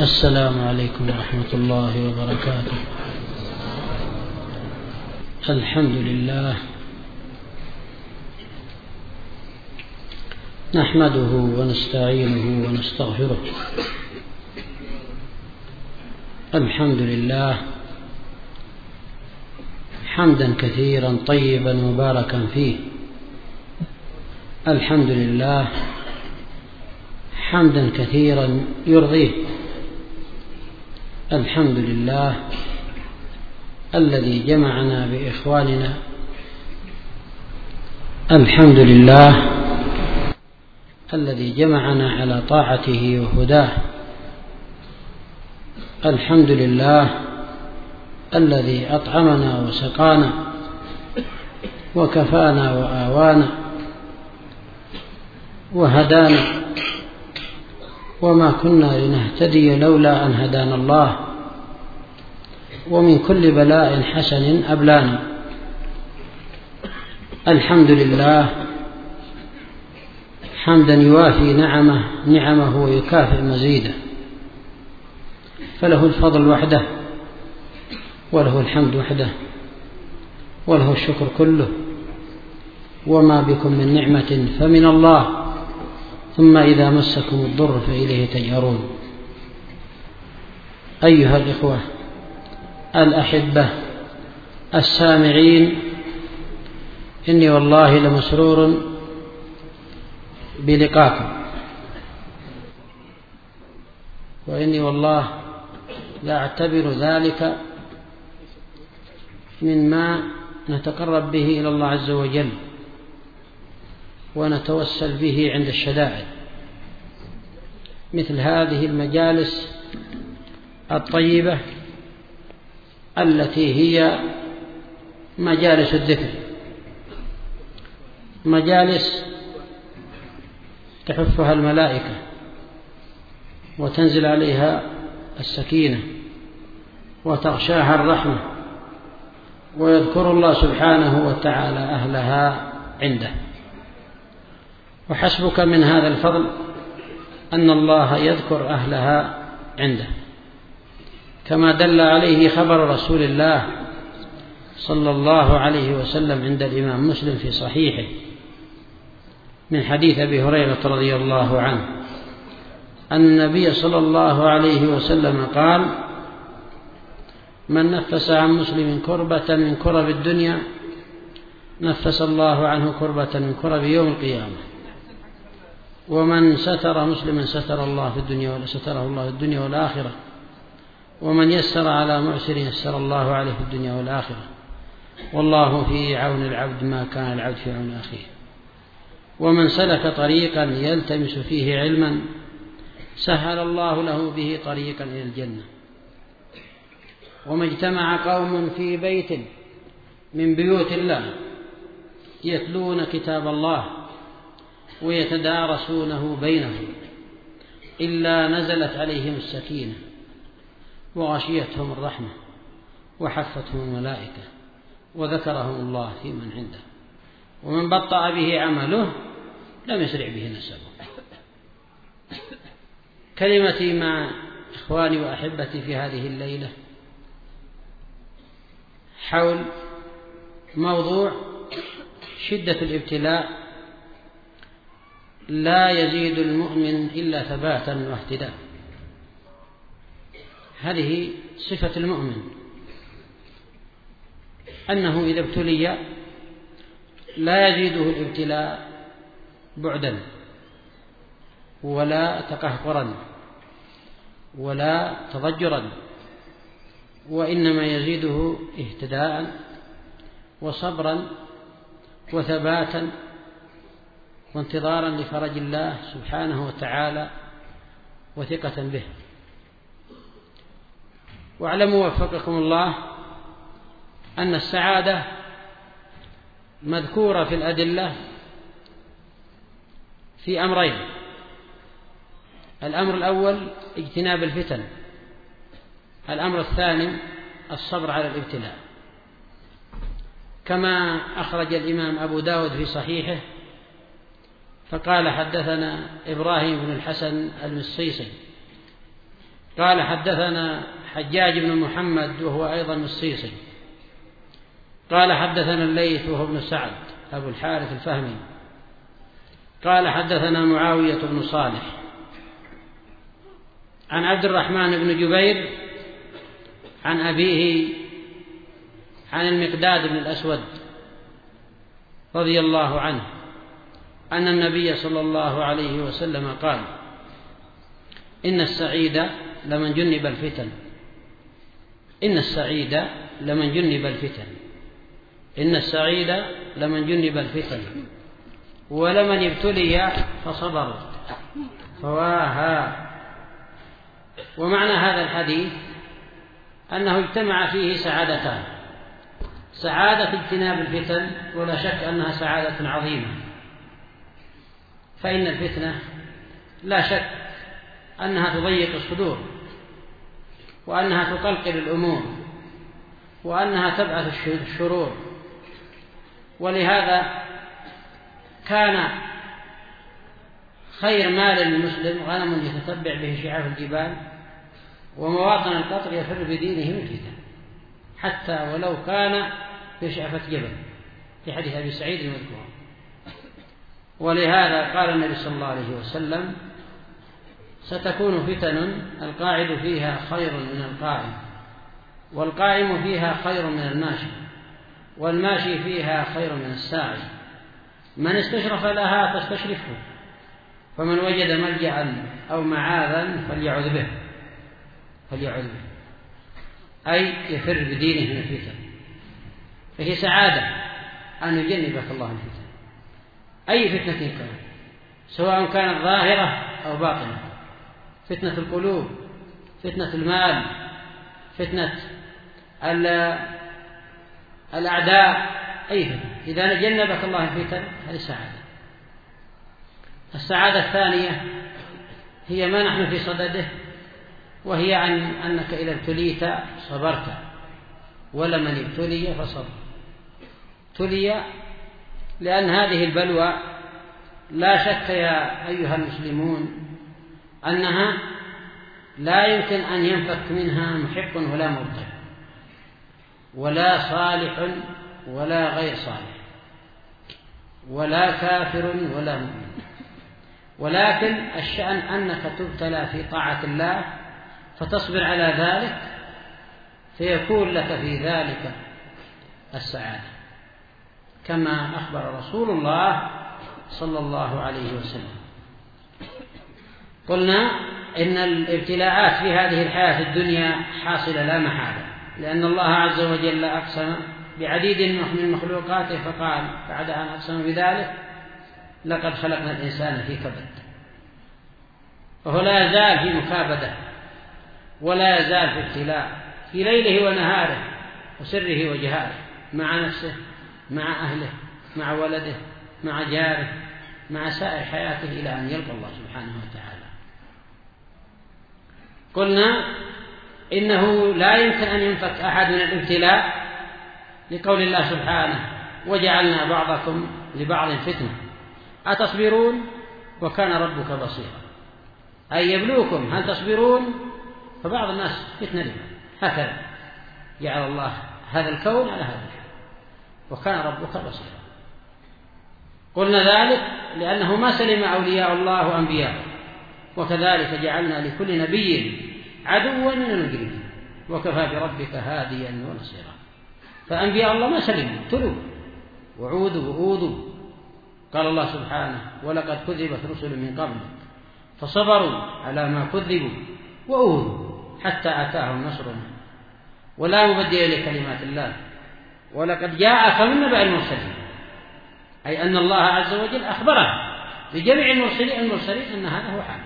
السلام عليكم ورحمة الله وبركاته. الحمد لله نحمده ونستعينه ونستغفره. الحمد لله حمدا كثيرا طيبا مباركا فيه. الحمد لله حمدا كثيرا يرضيه. الحمد لله الذي جمعنا بإخواننا. الحمد لله الذي جمعنا على طاعته وهداه. الحمد لله الذي أطعمنا وسقانا وكفانا وآوانا وهدانا وما كنا لنهتدي لولا أن هدانا الله. ومن كل بلاء حسن أبلانا الحمد لله. حمدا يوافي نعمه نعمه ويكافئ مزيده. فله الفضل وحده وله الحمد وحده وله الشكر كله. وما بكم من نعمة فمن الله. ثم إذا مسكم الضر فإليه تجأرون أيها الإخوة الأحبة السامعين إني والله لمسرور بلقاكم. وإني والله لا أعتبر ذلك مما نتقرب به إلى الله عز وجل. ونتوسل به عند الشدائد. مثل هذه المجالس الطيبة التي هي مجالس الذكر. مجالس تحفها الملائكة وتنزل عليها السكينة وتغشاها الرحمة ويذكر الله سبحانه وتعالى أهلها عنده. وحسبك من هذا الفضل أن الله يذكر أهلها عنده. كما دل عليه خبر رسول الله صلى الله عليه وسلم عند الإمام مسلم في صحيحه من حديث أبي هريرة رضي الله عنه. أن النبي صلى الله عليه وسلم قال من نفس عن مسلم كربة من كرب الدنيا نفس الله عنه كربة من كرب يوم القيامة. ومن ستر مسلما ستر الله في الدنيا ستره الله في الدنيا والآخرة. ومن يسر على معسر يسر الله عليه في الدنيا والآخرة. والله في عون العبد ما كان العبد في عون أخيه. ومن سلك طريقا يلتمس فيه علما سهل الله له به طريقا إلى الجنة. وما اجتمع قوم في بيت من بيوت الله يتلون كتاب الله ويتدارسونه بينهم إلا نزلت عليهم السكينة وغشيتهم الرحمة وحفتهم الملائكة وذكرهم الله في من عنده. ومن بطأ به عمله لم يسرع به نسبه كلمتي مع إخواني وأحبتي في هذه الليلة حول موضوع شدة الابتلاء لا يزيد المؤمن إلا ثباتا واهتداء هذه صفة المؤمن. أنه إذا ابتلي لا يزيده الابتلاء بعدا ولا تقهقرا ولا تضجرا وإنما يزيده اهتداء وصبرا وثباتا وانتظارا لفرج الله سبحانه وتعالى وثقة به. واعلموا وفقكم الله أن السعادة مذكورة في الأدلة في أمرين. الأمر الأول اجتناب الفتن. الأمر الثاني الصبر على الابتلاء. كما أخرج الإمام أبو داود في صحيحه فقال حدثنا إبراهيم بن الحسن المسيسي. قال حدثنا حجاج بن محمد وهو أيضا الصيصي قال حدثنا الليث وهو ابن سعد أبو الحارث الفهمي. قال حدثنا معاوية بن صالح. عن عبد الرحمن بن جبير عن أبيه عن المقداد بن الأسود رضي الله عنه. أن النبي صلى الله عليه وسلم قال إن السعيد لمن جنب الفتن. إن السعيد لمن جنب الفتن. إن السعيد لمن جنب الفتن. ولمن ابتلي فصبر. فواها. ومعنى هذا الحديث أنه اجتمع فيه سعادتان. سعادة اجتناب الفتن ولا شك أنها سعادة عظيمة. فإن الفتنة لا شك أنها تضيق الصدور وأنها تقلقل الأمور وأنها تبعث الشرور. ولهذا كان خير مال للمسلم غنم يتتبع به شعاف الجبال ومواطن القطر يفر بدينه من الفتن حتى ولو كان في شعفة جبل في حديث أبي سعيد المذكور ولهذا قال النبي صلى الله عليه وسلم ستكون فتن القاعد فيها خير من القائم والقائم فيها خير من الماشي والماشي فيها خير من الساعي. من استشرف لها فاستشرفه فمن وجد ملجأ أو معاذا فليعذ به. فليعذ به. أي يفر بدينه من الفتن. فهي سعادة أن يجنبك الله الفتن. أي فتنة كانت؟ سواء كانت ظاهرة أو باطنة. فتنة القلوب فتنة المال فتنة الأعداء أي فتنة. إذا جنبك الله الفتن هذه سعادة السعادة الثانية هي ما نحن في صدده وهي عن أنك إذا ابتليت صبرت ولمن ابتلي فصبر. ابتلي لأن هذه البلوى لا شك يا أيها المسلمون أنها لا يمكن أن ينفك منها محق ولا مرتد ولا صالح ولا غير صالح ولا كافر ولا مؤمن. ولكن الشأن أنك تبتلى في طاعة الله فتصبر على ذلك فيكون لك في ذلك السعادة. كما أخبر رسول الله صلى الله عليه وسلم. قلنا إن الابتلاءات في هذه الحياة الدنيا حاصلة لا محالة لأن الله عز وجل أقسم بعديد من مخلوقاته فقال بعد أن أقسم بذلك لقد خلقنا الإنسان في كبد. وهو لا يزال في مكابدة ولا يزال في ابتلاء في ليله ونهاره وسره وجهاره مع نفسه مع أهله مع ولده مع جاره مع سائر حياته إلى أن يلقى الله سبحانه وتعالى. قلنا إنه لا يمكن أن ينفك أحد من الابتلاء لقول الله سبحانه وجعلنا بعضكم لبعض فتنة. أتصبرون؟ وكان ربك بصيرا. أي يبلوكم؟ هل تصبرون؟ فبعض الناس فتنة لهم هكذا. جعل الله هذا الكون على هذا الحال. وكان ربك بصيرا. قلنا ذلك لأنه ما سلم أولياء الله وأنبياءه وكذلك جعلنا لكل نبي عدوا من المجرمين. وكفى بربك هاديا ونصيرا. فأنبياء الله ما سلموا ابتلوا. وعودوا وأوذوا. قال الله سبحانه ولقد كذبت رسل من قبلك فصبروا على ما كذبوا وأوذوا حتى أتاهم نصرنا ولا مبدل لكلمات الله. ولقد جاءك من نبأ المرسلين. أي أن الله عز وجل أخبره لجميع المرسلين المرسلين أن هذا هو حاله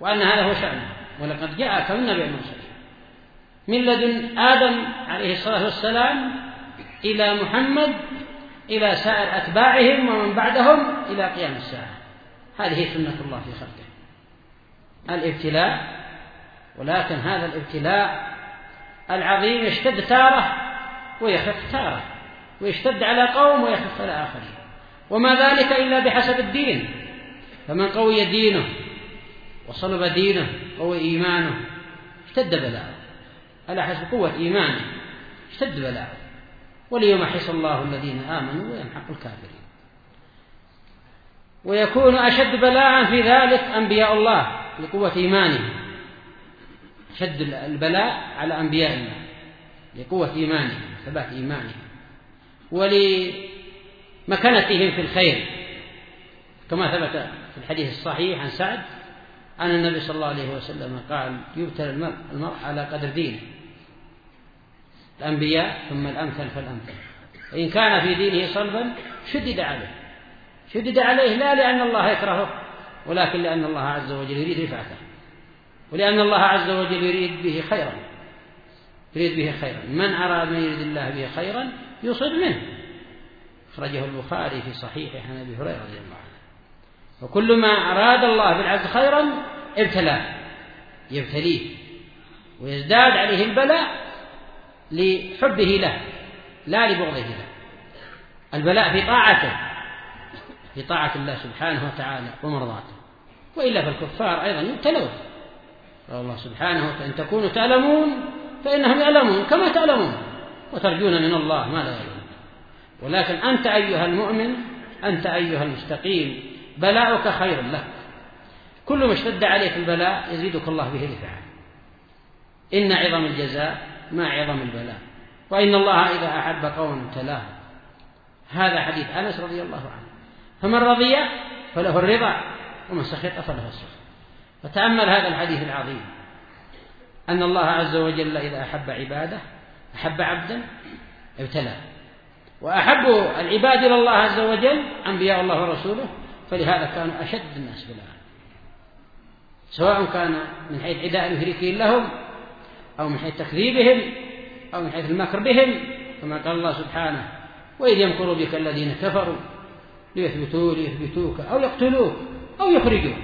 وأن هذا هو شأنه. ولقد جاءك من نبأ المرسلين. من لدن آدم عليه الصلاة والسلام إلى محمد إلى سائر أتباعهم ومن بعدهم إلى قيام الساعة. هذه سنة الله في خلقه. الابتلاء ولكن هذا الابتلاء العظيم يشتد تارة ويخف تارة ويشتد على قوم ويخف على آخرين. وما ذلك إلا بحسب الدين. فمن قوي دينه وصلب دينه قوي إيمانه اشتد بلاءه. على حسب قوة إيمانه اشتد بلاءه. وليمحص الله الذين آمنوا ويمحق الكافرين. ويكون أشد بلاء في ذلك أنبياء الله لقوة إيمانهم. شد البلاء على أنبياء الله. لقوة إيمانهم ثبات إيمانهم. ولمكانتهم في الخير. كما ثبت في الحديث الصحيح عن سعد أن النبي صلى الله عليه وسلم قال يبتلى المرء, على قدر دينه. الأنبياء ثم الأمثل فالأمثل. فإن كان في دينه صلبا شدد عليه. شدد عليه لا لأن الله يكرهه ولكن لأن الله عز وجل يريد رفعته. ولأن الله عز وجل يريد به خيرا يريد به خيرا. من أراد من يريد الله به خيرا يصب منه. أخرجه البخاري في صحيحه عن أبي هريرة رضي الله عنه. وكل ما أراد الله بالعبد خيرا ابتلاه. يبتليه. ويزداد عليه البلاء لحبه له. لا لبغضه له. البلاء في طاعته. في طاعة الله سبحانه وتعالى ومرضاته. وإلا فالكفار أيضا يبتلون. قال الله سبحانه إن تكونوا تعلمون فإنهم يعلمون كما تعلمون وترجون من الله ما لا يعلمون. ولكن أنت أيها المؤمن أنت أيها المستقيم بلاؤك خير لك. كل ما اشتد عليك البلاء يزيدك الله به رفعة إن عظم الجزاء مع عظم البلاء. وإن الله إذا أحب قوما ابتلاه هذا حديث أنس رضي الله عنه. فمن رضي فله الرضا ومن سخط فله السخط. فتأمل هذا الحديث العظيم. أن الله عز وجل إذا أحب عباده أحب عبدا ابتلاه. وأحب العباد إلى الله عز وجل أنبياء الله ورسوله فلهذا كانوا أشد الناس بلاء سواء كان من حيث عداء المشركين لهم أو من حيث تكذيبهم أو من حيث المكر بهم كما قال الله سبحانه وإذ يمكر بك الذين كفروا ليثبتوا ليثبتوك أو يقتلوك أو يخرجوك.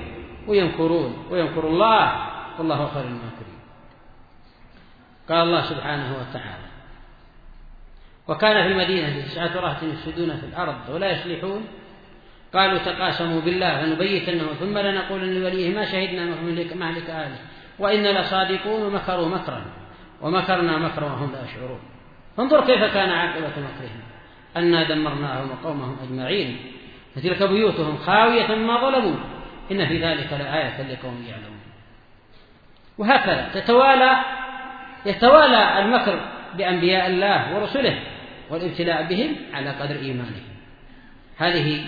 ويمكرون ويمكر الله والله خير الماكرين. قال الله سبحانه وتعالى وكان في المدينة تسعة رهط يفسدون في الأرض ولا يصلحون. قالوا تقاسموا بالله لنبيتنه ثم لنقولن لوليه ما شهدنا مهلك أهله وإنا لصادقون ومكروا مكرا. ومكرنا مكرا وهم لا يشعرون. فانظر كيف كان عاقبة مكرهم. أنا دمرناهم وقومهم أجمعين. فتلك بيوتهم خاوية ما ظلموا. إن في ذلك لآية لقوم يعلمون. وهكذا تتوالى يتوالى المكر بأنبياء الله ورسله والابتلاء بهم على قدر إيمانهم. هذه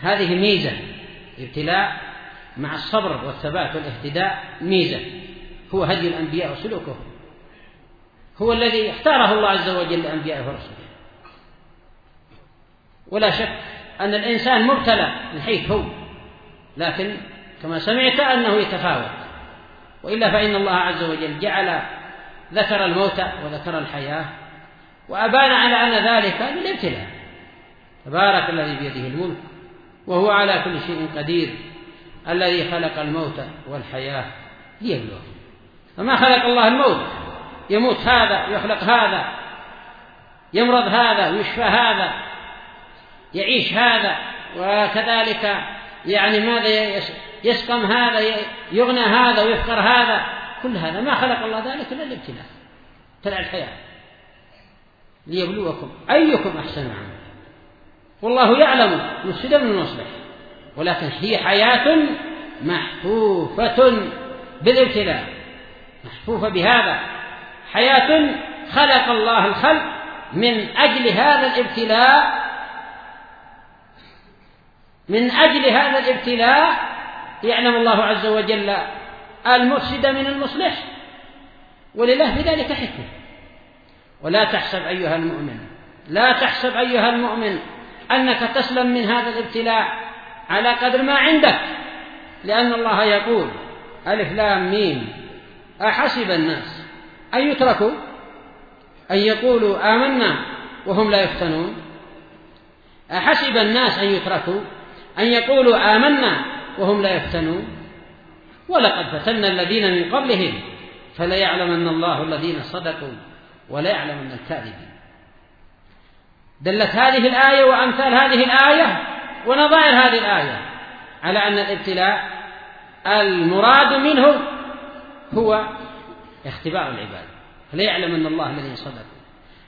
هذه ميزة. ابتلاء مع الصبر والثبات والاهتداء ميزة. هو هدي الأنبياء وسلوكهم هو الذي اختاره الله عز وجل لأنبيائه ورسله. ولا شك أن الإنسان مبتلى من حيث هو. لكن كما سمعت أنه يتفاوت. وإلا فإن الله عز وجل جعل ذكر الموت وذكر الحياة وأبان على أن ذلك للابتلاء تبارك الذي بيده الملك وهو على كل شيء قدير الذي خلق الموت والحياة ليبلوكم فما خلق الله الموت؟ يموت هذا يخلق هذا يمرض هذا ويشفى هذا يعيش هذا وكذلك يعني ماذا يسقم هذا يغنى هذا ويفقر هذا. كل هذا ما خلق الله ذلك إلا الابتلاء. ابتلاء الحياة. ليبلوكم. أيكم أحسن عملا. والله يعلم المفسد من المصلح ولكن هي حياة محفوفة بالابتلاء. محفوفة بهذا. حياة خلق الله الخلق من أجل هذا الابتلاء. من أجل هذا الابتلاء يعلم الله عز وجل المفسد من المصلح ولله في ذلك حكمة. ولا تحسب أيها المؤمن لا تحسب أيها المؤمن أنك تسلم من هذا الابتلاء على قدر ما عندك لأن الله يقول ألف لام ميم. أحسب الناس أن يتركوا؟ أن يقولوا آمنا وهم لا يفتنون؟ أحسب الناس أن يتركوا؟ أن يقولوا آمنا وهم لا يفتنون؟ ولقد فتنا الذين من قبلهم فليعلمن الله الذين صدقوا وليعلمن الكاذبين. دلت هذه الآية وأمثال هذه الآية ونظائر هذه الآية على أن الابتلاء المراد منه هو اختبار العباد فليعلم أن الله الذي صدق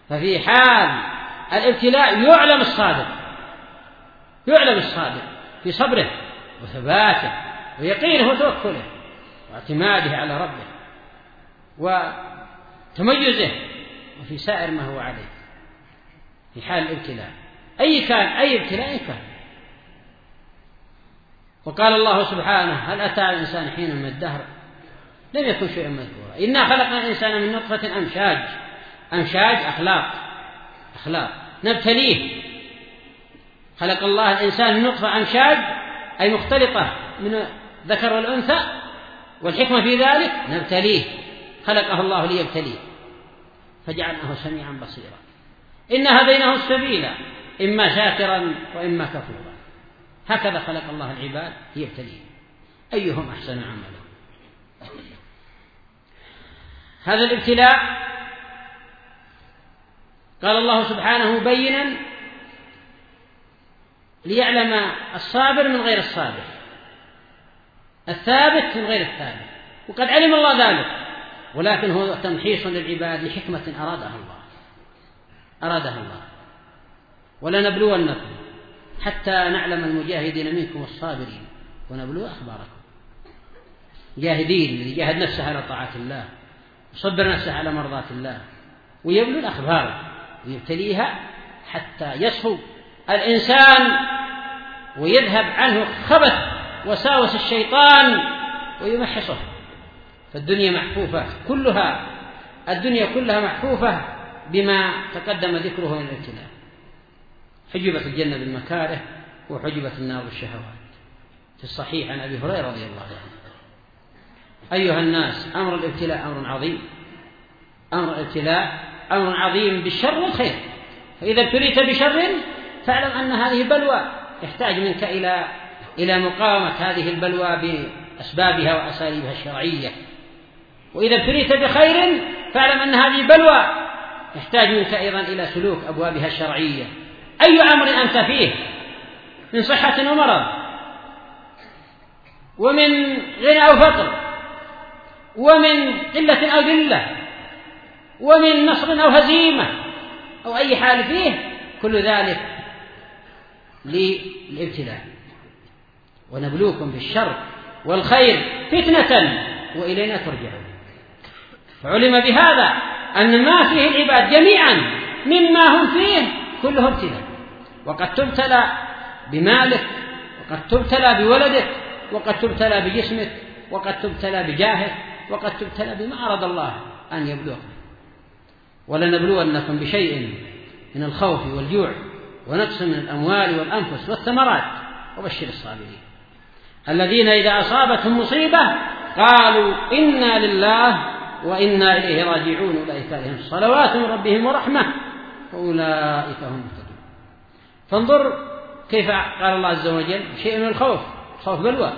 ففي حال الابتلاء يعلم الصادق يعلم الصادق في صبره وثباته ويقينه وتوكله واعتماده على ربه وتميزه وفي سائر ما هو عليه. في حال الابتلاء. أي كان أي ابتلاء كان. وقال الله سبحانه هل أتى على الإنسان حين من الدهر؟ لم يكن شيئا مذكورا. إنا خلقنا الإنسان من نطفة أمشاج. أمشاج أخلاق. أخلاق. نبتليه. خلق الله الإنسان من نطفة أمشاج أي مختلطة من الذكر والأنثى والحكمة في ذلك نبتليه خلقه الله ليبتليه فجعلناه سميعا بصيرا. إن هديناه السبيل إما شاكرا وإما كفورا. هكذا خلق الله العباد ليبتليه. أيهم أحسن عملا؟ هذا الابتلاء قال الله سبحانه مبينا ليعلم الصابر من غير الصابر. الثابت من غير الثابت وقد علم الله ذلك. ولكن هو تمحيص للعباد لحكمة أرادها الله. أرادها الله. ولنبلونكم حتى نعلم المجاهدين منكم والصابرين ونبلو أخباركم. جاهدين اللي جاهد نفسه على طاعة الله. وصبر نفسه على مرضاة الله. ويبلو الأخبار. ويبتليها حتى يصفو الإنسان. ويذهب عنه خبث. وساوس الشيطان ويمحصه. فالدنيا محفوفة كلها الدنيا كلها محفوفة بما تقدم ذكره من الابتلاء. حجبت الجنة بالمكاره وحجبت النار بالشهوات. في الصحيح عن أبي هريرة رضي الله عنه. أيها الناس أمر الابتلاء أمر عظيم. أمر الابتلاء أمر عظيم بالشر والخير فإذا ابتليت بشر فاعلم أن هذه بلوى. يحتاج منك إلى إلى مقاومة هذه البلوى بأسبابها وأساليبها الشرعية. وإذا ابتليت بخير فاعلم أن هذه بلوى يحتاج منك أيضا إلى سلوك أبوابها الشرعية. أي أمر أنت فيه؟ من صحة ومرض ومن غنى أو فقر؟ ومن قلة أو ذلة؟ ومن نصر أو هزيمة؟ أو أي حال فيه؟ كل ذلك للابتلاء. ونبلوكم بالشر والخير فتنة وإلينا ترجعون. فعلم بهذا أن ما فيه العباد جميعا مما هم فيه كله ابتلاء وقد تبتلى بمالك وقد تبتلى بولدك وقد تبتلى بجسمك وقد تبتلى بجاهك وقد تبتلى بما أراد الله أن يبلوك. ولنبلونكم بشيء من الخوف والجوع ونقص من الأموال والأنفس والثمرات. وبشر الصابرين. الذين إذا أصابتهم مصيبة قالوا إنا لله وإنا إليه راجعون. أولئك عليهم صلوات من ربهم ورحمة وأولئك هم المهتدون. فانظر كيف قال الله عز وجل شيء من الخوف خوف بلوى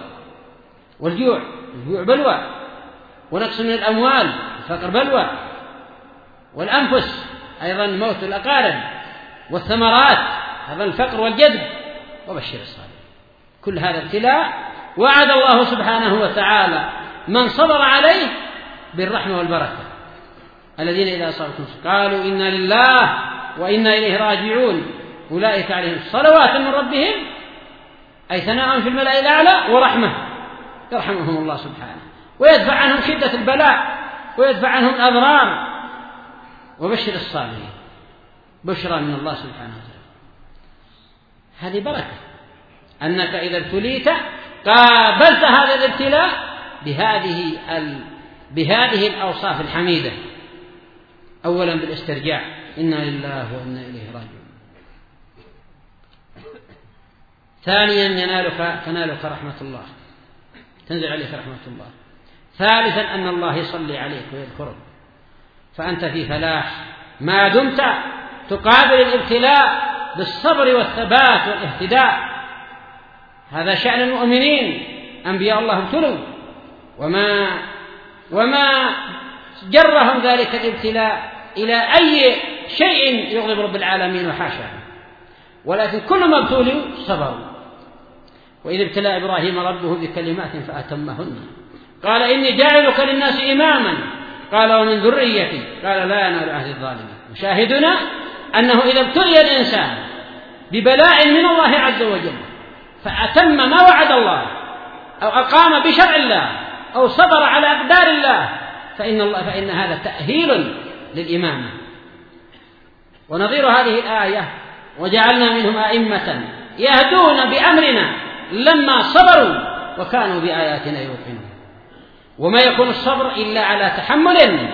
والجوع الجوع بلوى ونقص من الأموال الفقر بلوى والأنفس أيضا موت الأقارب والثمرات هذا الفقر والجذب وبشر الصابرين كل هذا ابتلاء وعد الله سبحانه وتعالى من صبر عليه بالرحمة والبركة. الذين إذا أصابتهم قالوا إنا لله وإنا إليه راجعون. أولئك عليهم صلوات من ربهم أي ثناء في الملأ الأعلى ورحمة. يرحمهم الله سبحانه. ويدفع عنهم شدة البلاء ويدفع عنهم الأضرار. وبشر الصابرين. بشرى من الله سبحانه وتعالى. هذه بركة. أنك إذا ابتليت قابلت هذا الابتلاء بهذه ال... بهذه الأوصاف الحميدة. أولا بالاسترجاع. إنا لله وإنا إليه راجعون. ثانيا ينالك تنالك رحمة الله. تنزل عليك رحمة الله. ثالثا أن الله يصلي عليك ويذكرك. فأنت في فلاح. ما دمت تقابل الابتلاء بالصبر والثبات والاهتداء. هذا شأن المؤمنين. أنبياء الله ابتلوا. وما وما جرهم ذلك الابتلاء إلى أي شيء يغضب رب العالمين وحاشاه. ولكن كل ما ابتلوا صبروا. وإذ ابتلى إبراهيم ربه بكلمات فأتمهن. قال إني جاعلك للناس إماما. قال ومن ذريتي. قال لا ينال عهد الظالمين. وشاهدنا أنه إذا ابتلي الإنسان ببلاء من الله عز وجل فأتم ما وعد الله أو أقام بشرع الله أو صبر على أقدار الله فإن الله فإن هذا تأهيل للإمامة. ونظير هذه الآية وجعلنا منهم أئمة يهدون بأمرنا لما صبروا وكانوا بآياتنا يوقنون. وما يكون الصبر إلا على تحمل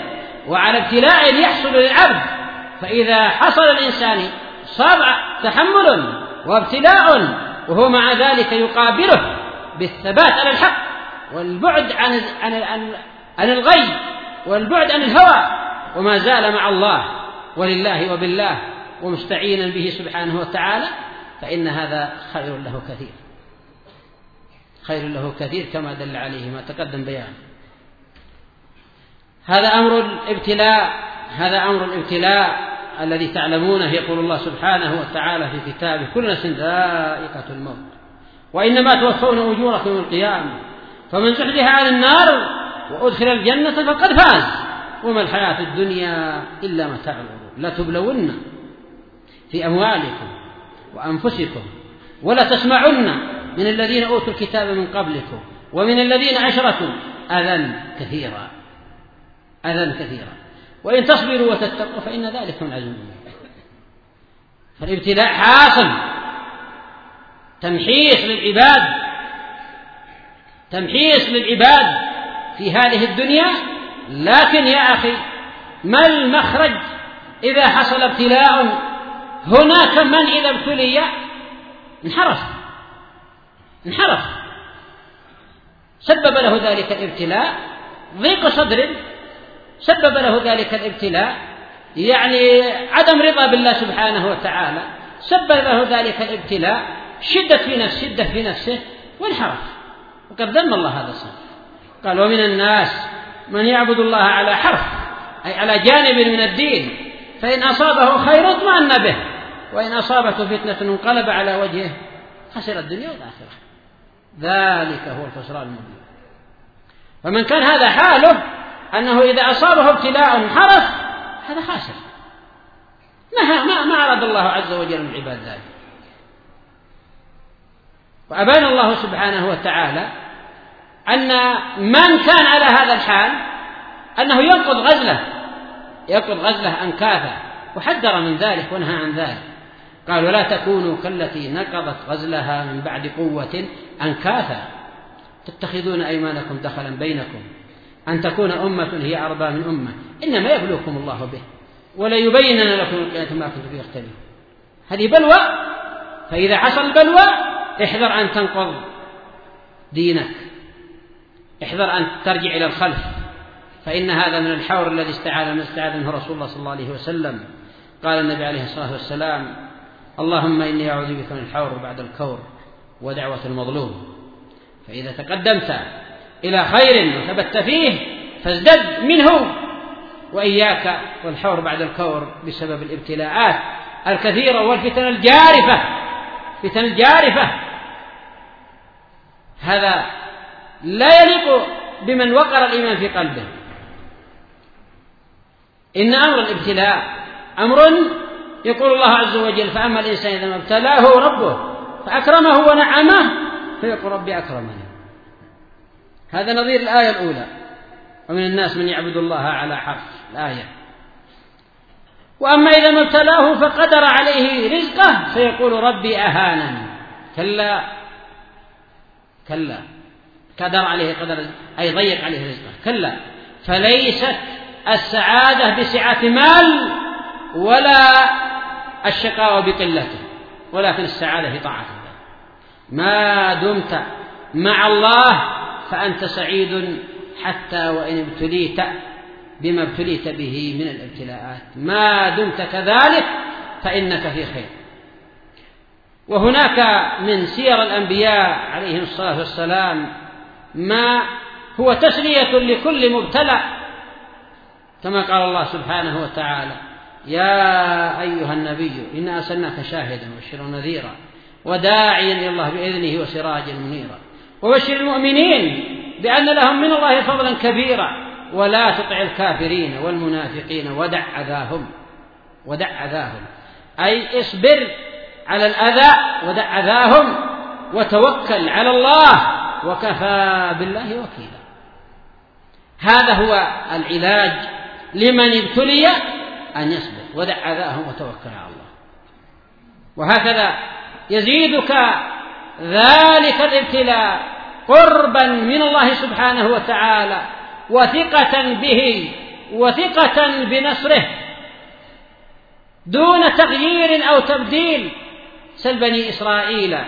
وعلى ابتلاء يحصل للعبد فإذا حصل الإنسان صبر تحمل وابتلاء وهو مع ذلك يقابله بالثبات على الحق والبعد عن عن عن, الغي والبعد عن الهوى. وما زال مع الله ولله وبالله ومستعينا به سبحانه وتعالى فإن هذا خير له كثير. خير له كثير كما دل عليه ما تقدم بيانه هذا أمر الابتلاء هذا أمر الابتلاء. الذي تعلمونه يقول الله سبحانه وتعالى في كتابه كل نفس ذائقة الموت. وإنما توفون أجوركم يوم القيامة. فمن زحزح عن النار وأدخل الجنة فقد فاز. وما الحياة الدنيا إلا متاع الغرور. لا تبلون في أموالكم وأنفسكم ولا تسمعن من الذين أوتوا الكتاب من قبلكم ومن الذين أشركوا. أذى كثيرا. أذى كثيرا. وإن تصبروا وتتقوا فإن ذلك من عزم فالابتلاء حاصل. تمحيص للعباد. تمحيص للعباد في هذه الدنيا. لكن يا أخي ما المخرج إذا حصل ابتلاء؟ هناك من إذا ابتلي؟ انحرف. انحرف. سبب له ذلك الابتلاء ضيق صدر سبب له ذلك الابتلاء يعني عدم رضا بالله سبحانه وتعالى سبب له ذلك الابتلاء شدة في نفس شدة في نفسه وانحرف. وقد ذم الله هذا الصنف. قال ومن الناس من يعبد الله على حرف أي على جانب من الدين فإن أصابه خير اطمأن به وإن أصابته فتنة انقلب على وجهه خسر الدنيا والآخرة. ذلك هو الخسران المبين. فمن كان هذا حاله أنه إذا أصابه ابتلاء انحرف هذا خاسر. ما ما ما أراد الله عز وجل من العباد ذلك. وأبان الله سبحانه وتعالى أن من كان على هذا الحال أنه ينقض غزله ينقض غزله أنكاثا وحذر من ذلك ونهى عن ذلك. قال ولا تكونوا كالتي نقضت غزلها من بعد قوة أنكاثا تتخذون أيمانكم دخلا بينكم أن تكون أمة هي أربى من أمة. إنما يبلوكم الله به. وليبينن لكم القيامة ما كنتم فيه تختلفون. هذه بلوى. فإذا حصل البلوى احذر أن تنقض دينك. احذر أن ترجع إلى الخلف. فإن هذا من الحور الذي استعاذ من استعاذ منه رسول الله صلى الله عليه وسلم. قال النبي عليه الصلاة والسلام اللهم إني أعوذ بك من الحور بعد الكور ودعوة المظلوم. فإذا تقدمت إلى خير وثبت فيه فازدد منه. وإياك والحور بعد الكور بسبب الابتلاءات الكثيرة والفتن الجارفة فتن الجارفة. هذا لا يليق بمن وقر الإيمان في قلبه. إن أمر الابتلاء أمر يقول الله عز وجل فأما الإنسان إذا ما ابتلاه ربه فأكرمه ونعمه فيقول ربي أكرمني. هذا نظير الآية الأولى. ومن الناس من يعبد الله على حرف الآية. وأما إذا ما ابتلاه فقدر عليه رزقه فيقول ربي أهانني. كلا. كلا. قدر عليه قدر أي ضيق عليه رزقه. كلا. فليست السعادة بسعة مال ولا الشقاوة بقلته ولكن السعادة في طاعة الله ما دمت مع الله فأنت سعيد حتى وإن ابتليت بما ابتليت به من الابتلاءات. ما دمت كذلك فإنك في خير. وهناك من سير الأنبياء عليهم الصلاة والسلام ما هو تسلية لكل مبتلى كما قال الله سبحانه وتعالى يا أيها النبي إنا أرسلناك شاهدا وبشرا ونذيرا وداعيا إلى الله بإذنه وسراجا منيرا. وبشر المؤمنين بأن لهم من الله فضلا كبيرا. ولا تطع الكافرين والمنافقين ودع أذاهم ودع أذاهم. أي اصبر على الأذى ودع أذاهم وتوكل على الله وكفى بالله وكيلا. هذا هو العلاج لمن ابتلي أن يصبر. ودع أذاهم وتوكل على الله. وهكذا يزيدك ذلك الابتلاء قربا من الله سبحانه وتعالى وثقة به وثقة بنصره دون تغيير أو تبديل. سل بني إسرائيل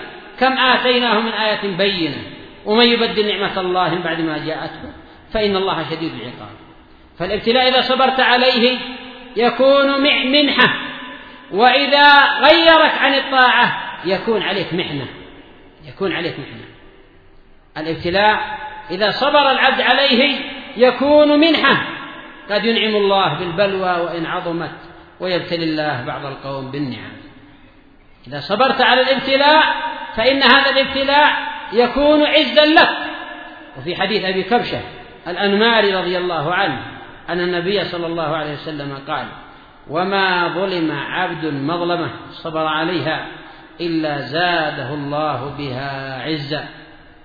كم آتيناهم من آية بينة؟ ومن يبدل نعمة الله بعد ما جاءته؟ فإن الله شديد العقاب. فالابتلاء إذا صبرت عليه يكون منحة وإذا غيرك عن الطاعة يكون عليك محنة. يكون عليك محنة الابتلاء إذا صبر العبد عليه يكون منحة. قد ينعم الله بالبلوى وإن عظمت ويبتلي الله بعض القوم بالنعم. إذا صبرت على الابتلاء فإن هذا الابتلاء يكون عزا لك. وفي حديث أبي كبشة الأنماري رضي الله عنه أن النبي صلى الله عليه وسلم قال وما ظلم عبد مظلمة صبر عليها إلا زاده الله بها عزا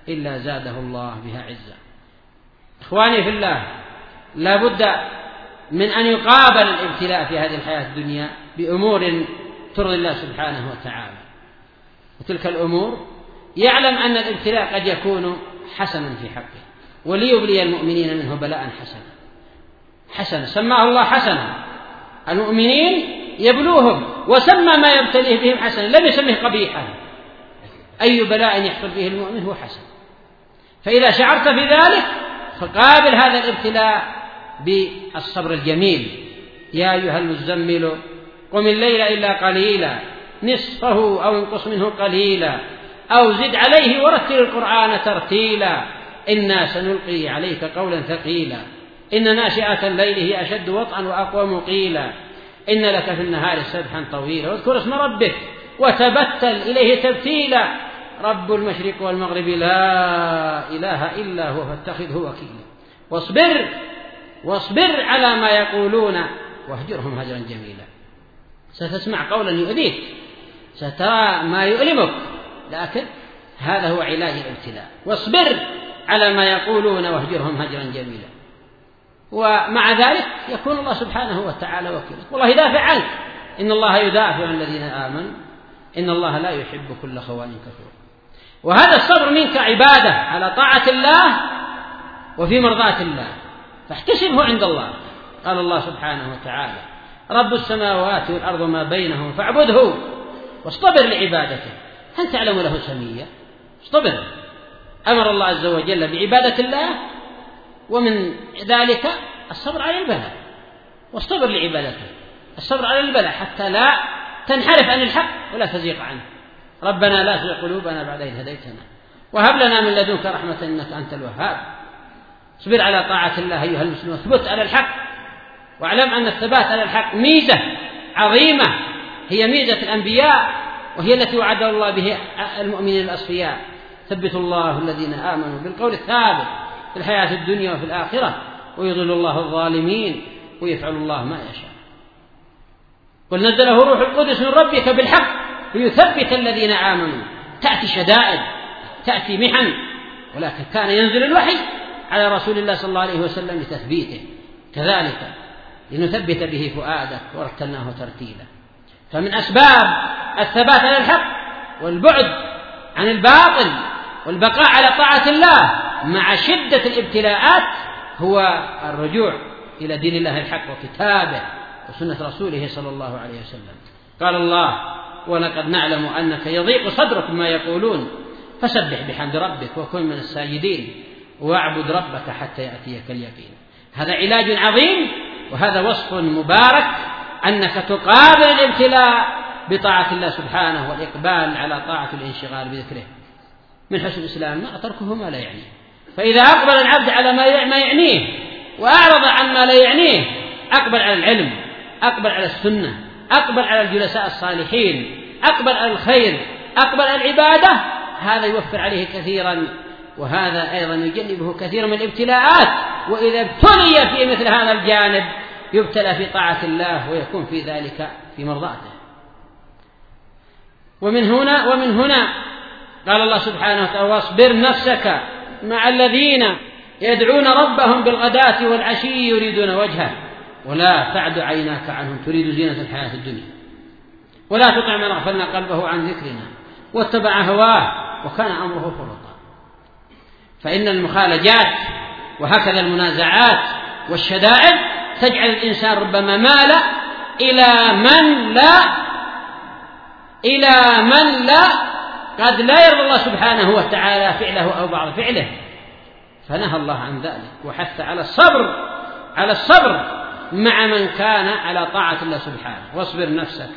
إلا زاده الله بها عزا إخواني في الله لا بد من أن يقابل الابتلاء في هذه الحياة الدنيا بأمور ترضي الله سبحانه وتعالى. وتلك الأمور يعلم أن الابتلاء قد يكون حسنا في حقه وليبلي المؤمنين منه بلاء حسنا. حسنا سماه الله حسنا. المؤمنين يبلوهم وسمى ما يبتليه بهم حسنا لم يسمه قبيحا. أي بلاء يحصل به المؤمن هو حسن. فإذا شعرت في ذلك فقابل هذا الابتلاء بالصبر الجميل. يا أيها المزمل قم الليل إلا قليلا نصفه أو انقص منه قليلا أو زد عليه ورتل القرآن ترتيلا. إنا سنلقي عليك قولا ثقيلا. إن ناشئة الليل هي أشد وطئا وأقوم قيلا إن لك في النهار سبحا طويلا. واذكر اسم ربك. وتبتل إليه تبتيلا. رب المشرق والمغرب لا إله إلا هو فاتخذه وكيلا. واصبر. واصبر على ما يقولون. واهجرهم هجرا جميلا. ستسمع قولا يؤذيك. سترى ما يؤلمك. لكن هذا هو علاج الابتلاء. واصبر على ما يقولون. واهجرهم هجرا جميلا. ومع ذلك يكون الله سبحانه وتعالى وكيلا. والله يدافع عنك إن الله يدافع عن الذين آمنوا إن الله لا يحب كل خوان كفور. وهذا الصبر منك عبادة على طاعة الله وفي مرضاة الله. فاحتسبه عند الله. قال الله سبحانه وتعالى رب السماوات والأرض ما بينهم فاعبده واصطبر لعبادته. هل تعلم له سمية؟ اصطبر. أمر الله عز وجل بعبادة الله ومن ذلك الصبر على البلاء. واصطبر لعبادته. الصبر على البلاء حتى لا تنحرف عن الحق ولا تزيغ عنه. ربنا لا تزغ قلوبنا بعد إذ هديتنا. وهب لنا من لدنك رحمة إنك أنت الوهاب. اصبر على طاعة الله أيها المسلمون. اثبت على الحق. واعلم أن الثبات على الحق ميزة عظيمة. هي ميزة الأنبياء وهي التي وعد الله به المؤمنين الأصفياء. ثبت الله الذين آمنوا بالقول الثابت. في الحياة الدنيا وفي الآخرة ويضل الله الظالمين ويفعل الله ما يشاء. قل نزله روح القدس من ربك بالحق ليثبت الذين آمنوا. تأتي شدائد تأتي محن ولكن كان ينزل الوحي على رسول الله صلى الله عليه وسلم لتثبيته. كذلك لنثبت به فؤادك ورتلناه ترتيلا. فمن أسباب الثبات على الحق والبعد عن الباطل والبقاء على طاعة الله مع شدة الابتلاءات هو الرجوع إلى دين الله الحق وكتابه وسنة رسوله صلى الله عليه وسلم. قال الله ولقد نعلم أنك يضيق صدرك ما يقولون. فسبح بحمد ربك وكن من الساجدين واعبد ربك حتى يأتيك اليقين. هذا علاج عظيم وهذا وصف مبارك أنك تقابل الابتلاء بطاعة الله سبحانه والإقبال على طاعة الانشغال بذكره. من حسن الإسلام ما تركه ما لا يعنيه. فإذا أقبل العبد على ما يعنيه وأعرض عن ما لا يعنيه أقبل على العلم أقبل على السنة أقبل على الجلساء الصالحين أقبل على الخير أقبل العبادة هذا يوفر عليه كثيرا وهذا أيضا يجنبه كثير من الابتلاءات. وإذا ابتلي في مثل هذا الجانب يبتلى في طاعة الله ويكون في ذلك في مرضاته. ومن هنا ومن هنا قال الله سبحانه وتعالى واصبر نفسك مع الذين يدعون ربهم بالغداة والعشي يريدون وجهه ولا تعد عيناك عنهم تريد زينة الحياة الدنيا. ولا تطع من أغفلنا قلبه عن ذكرنا واتبع هواه وكان أمره فرطا. فإن المخالجات وهكذا المنازعات والشدائد تجعل الإنسان ربما مال إلى من لا إلى من لا قد لا يرضى الله سبحانه وتعالى فعله أو بعض فعله. فنهى الله عن ذلك وحث على الصبر على الصبر مع من كان على طاعة الله سبحانه. واصبر نفسك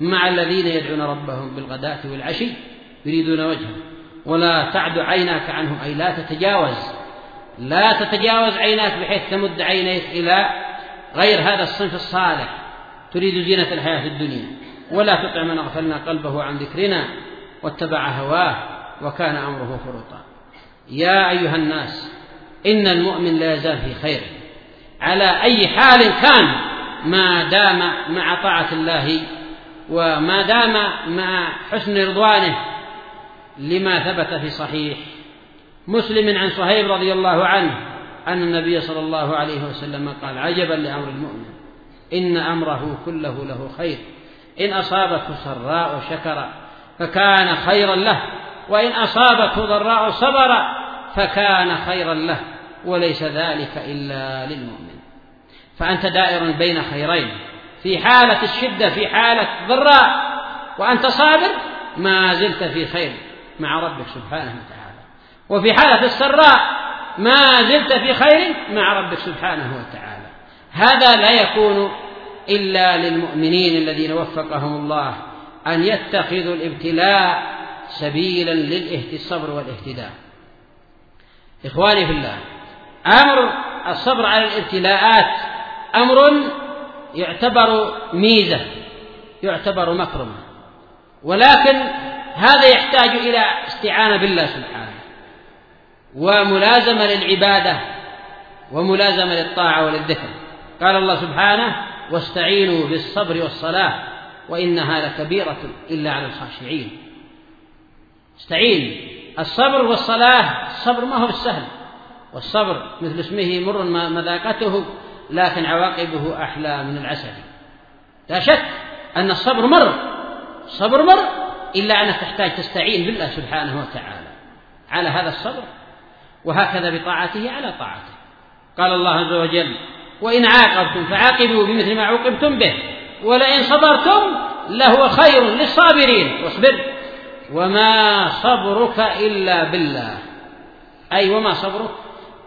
مع الذين يدعون ربهم بالغداة والعشي يريدون وجهه. ولا تعد عيناك عنهم أي لا تتجاوز لا تتجاوز عيناك بحيث تمد عينيك إلى غير هذا الصنف الصالح. تريد زينة الحياة الدنيا ولا تطع من أغفلنا قلبه عن ذكرنا. واتبع هواه وكان أمره فرطا يا أيها الناس إن المؤمن لا يزال في خير. على أي حال كان ما دام مع طاعة الله وما دام مع حسن رضوانه لما ثبت في صحيح مسلم عن صهيب رضي الله عنه أن النبي صلى الله عليه وسلم قال عجبا لأمر المؤمن إن أمره كله له خير. إن أصابته سراء شكر فكان خيرا له. وإن أصابته ضراء صبر فكان خيرا له. وليس ذلك إلا للمؤمن. فأنت دائر بين خيرين. في حالة الشدة في حالة ضراء. وأنت صابر ما زلت في خير مع ربك سبحانه وتعالى. وفي حالة السراء ما زلت في خير مع ربك سبحانه وتعالى. هذا لا يكون إلا للمؤمنين الذين وفقهم الله. أن يتخذوا الابتلاء سبيلا للصبر والاهتداء. إخواني في الله أمر الصبر على الابتلاءات أمر يعتبر ميزة يعتبر مكرمة. ولكن هذا يحتاج إلى استعانة بالله سبحانه وملازمة للعبادة وملازمة للطاعة وللذكر. قال الله سبحانه واستعينوا بالصبر والصلاة وإنها لكبيرة إلا على الخاشعين. استعين. الصبر والصلاة الصبر ما هو السهل والصبر مثل اسمه مر مذاقته لكن عواقبه أحلى من العسل. لا شك أن الصبر مر. الصبر مر إلا أنك تحتاج تستعين بالله سبحانه وتعالى. على هذا الصبر وهكذا بطاعته على طاعته. قال الله عز وجل وإن عاقبتم فعاقبوا بمثل ما عوقبتم به. ولئن صبرتم لهو خير للصابرين. واصبر. وما صبرك إلا بالله. أي وما صبرك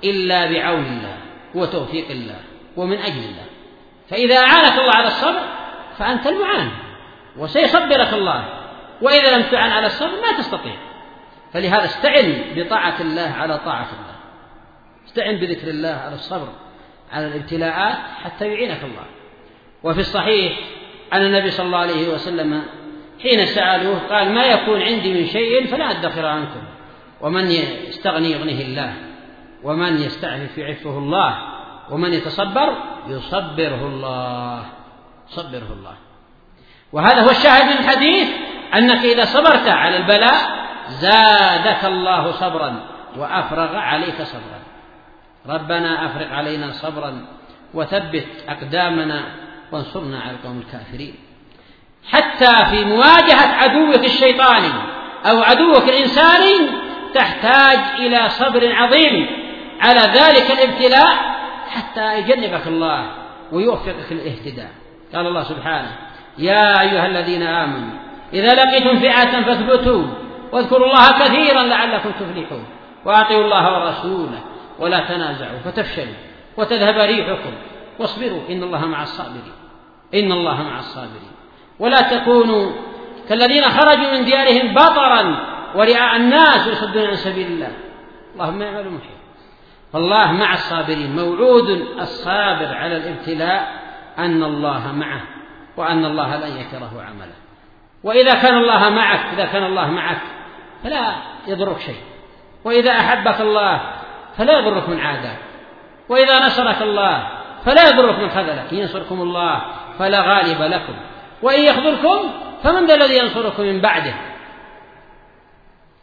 إلا بعون الله وتوفيق الله ومن أجل الله. فإذا أعانك الله على الصبر فأنت المعان. وسيصبرك الله. وإذا لم تعن على الصبر ما تستطيع. فلهذا استعن بطاعة الله على طاعة الله. استعن بذكر الله على الصبر على الابتلاءات حتى يعينك الله. وفي الصحيح أن النبي صلى الله عليه وسلم حين سألوه قال ما يكون عندي من شيء فلا أدخر عنكم ومن يستغني يغنيه الله ومن يستعفف يعفه الله ومن يتصبر يصبره الله صبره الله وهذا هو الشاهد من الحديث أنك إذا صبرت على البلاء زادك الله صبرا وأفرغ عليك صبرا ربنا أفرغ علينا صبرا وثبت أقدامنا وانصرنا على القوم الكافرين. حتى في مواجهة عدوك الشيطاني أو عدوك الإنساني تحتاج إلى صبر عظيم على ذلك الابتلاء حتى يجنبك الله ويوفقك الاهتداء. قال الله سبحانه يا أيها الذين آمنوا إذا لقيتم فئة فاثبتوا واذكروا الله كثيرا لعلكم تفلحون. وأطيعوا الله ورسوله ولا تنازعوا فتفشلوا وتذهب ريحكم واصبروا إن الله مع الصابرين. إن الله مع الصابرين. ولا تكونوا كالذين خرجوا من ديارهم بطرا ورئاء الناس يصدون عن سبيل الله. اللهم يعمل محيط فالله مع الصابرين. موعود الصابر على الابتلاء أن الله معه وأن الله لن يكره عمله. وإذا كان الله معك إذا كان الله معك فلا يضرك شيء. وإذا أحبك الله فلا يضرك من عاداك. وإذا نصرك الله فلا يضرك من خذلك. ينصركم الله. فلا غالب لكم. وإن يخذلكم فمن ذا الذي ينصركم من بعده؟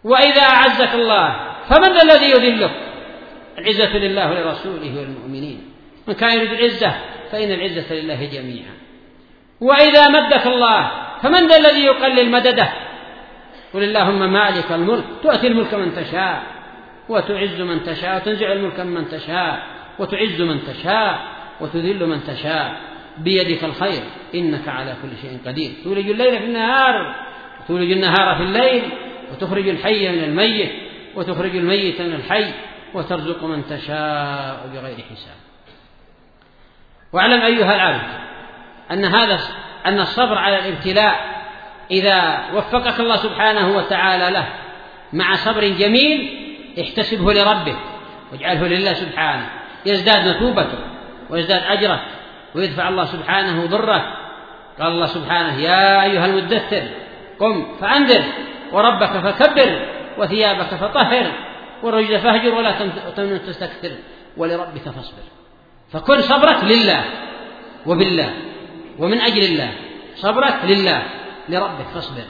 وإذا أعزك الله فمن ذا الذي يذلك؟ العزة لله ولرسوله والمؤمنين. من كان يريد العزة فإن العزة لله جميعا. وإذا مدك الله فمن ذا الذي يقلل مدده؟ قل اللهم مالك الملك تؤتي الملك من تشاء وتعز من تشاء وتنزع الملك من تشاء وتعز من تشاء وتذل من تشاء. بيدك الخير إنك على كل شيء قدير. تولج الليل في النهار وتولج النهار في الليل وتخرج الحي من الميت وتخرج الميت من الحي وترزق من تشاء بغير حساب. واعلم أيها العبد أن هذا أن الصبر على الابتلاء إذا وفقك الله سبحانه وتعالى له مع صبر جميل احتسبه لربه واجعله لله سبحانه. يزداد مثوبته ويزداد أجره ويدفع الله سبحانه ضره. قال الله سبحانه يا أيها المدثر قم فأنذر وربك فكبر وثيابك فطهر والرجل فاهجر ولا تمنن تستكثر ولربك فاصبر. فكن صبرك لله وبالله ومن أجل الله صبرك لله لربك فاصبر.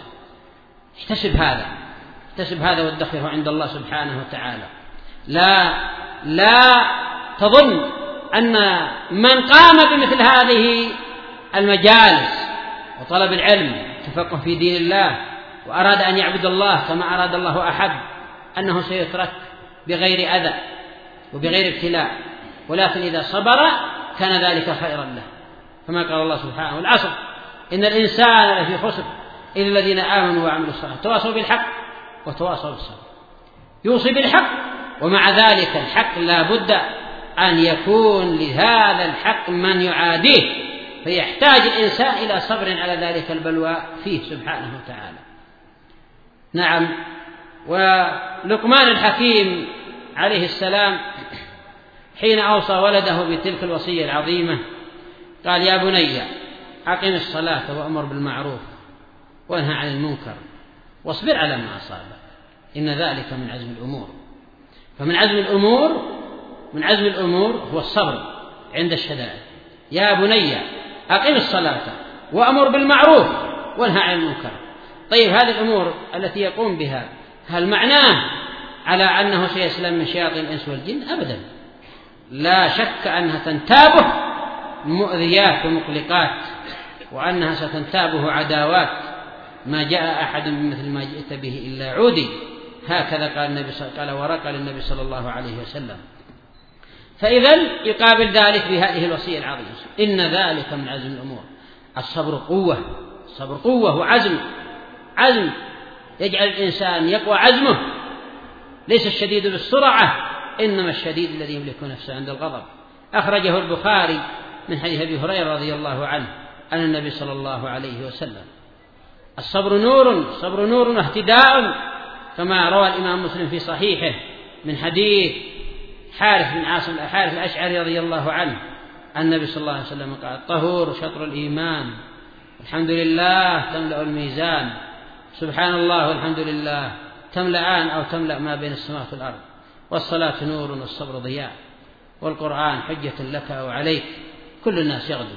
احتسب هذا احتسب هذا وادخره عند الله سبحانه وتعالى. لا لا تظن أن من قام بمثل هذه المجالس وطلب العلم تفقه في دين الله وأراد أن يعبد الله كما أراد الله أحد أنه سيترك بغير أذى وبغير ابتلاء. ولكن إذا صبر كان ذلك خيرا له. كما قال الله سبحانه والعصر إن الإنسان لفي خسر إلا الذين آمنوا وعملوا الصالحات. تواصوا بالحق وتواصوا بالصبر. يوصي بالحق ومع ذلك الحق لا بد أن يكون لهذا الحق من يعاديه. فيحتاج الإنسان إلى صبر على ذلك البلوى فيه سبحانه وتعالى. نعم. ولقمان الحكيم عليه السلام حين أوصى ولده بتلك الوصية العظيمة قال يا بني أقم الصلاة وأمر بالمعروف وانهى عن المنكر واصبر على ما أصابك إن ذلك من عزم الأمور. فمن عزم الأمور من عزم الأمور هو الصبر عند الشدائد. يا بني أقم الصلاة وأمر بالمعروف وانهى عن المنكر. طيب هذه الأمور التي يقوم بها هل معناه على أنه سيسلم من شياطين الإنس والجن؟ أبدا. لا شك أنها تنتابه مؤذيات ومقلقات وأنها ستنتابه عداوات. ما جاء أحد بمثل ما جئت به إلا عودي. هكذا قال النبي قال ورقى للنبي صلى الله عليه وسلم. فإذا يقابل ذلك بهذه الوصية العظيمة. إن ذلك من عزم الأمور. الصبر قوة. الصبر قوة وعزم. عزم. يجعل الإنسان يقوى عزمه. ليس الشديد بالسرعة إنما الشديد الذي يملك نفسه عند الغضب. أخرجه البخاري من حديث أبي هريرة رضي الله عنه عن النبي صلى الله عليه وسلم. الصبر نور الصبر نور واهتداء كما روى الإمام مسلم في صحيحه من حديث حارث بن عاصم حارث الأشعري رضي الله عنه. النبي صلى الله عليه وسلم قال الطهور شطر الإيمان الحمد لله تملأ الميزان سبحان الله والحمد لله تملأان أو تملأ ما بين السماء والأرض والصلاة نور والصبر ضياء والقرآن حجة لك أو عليك كل الناس يغدو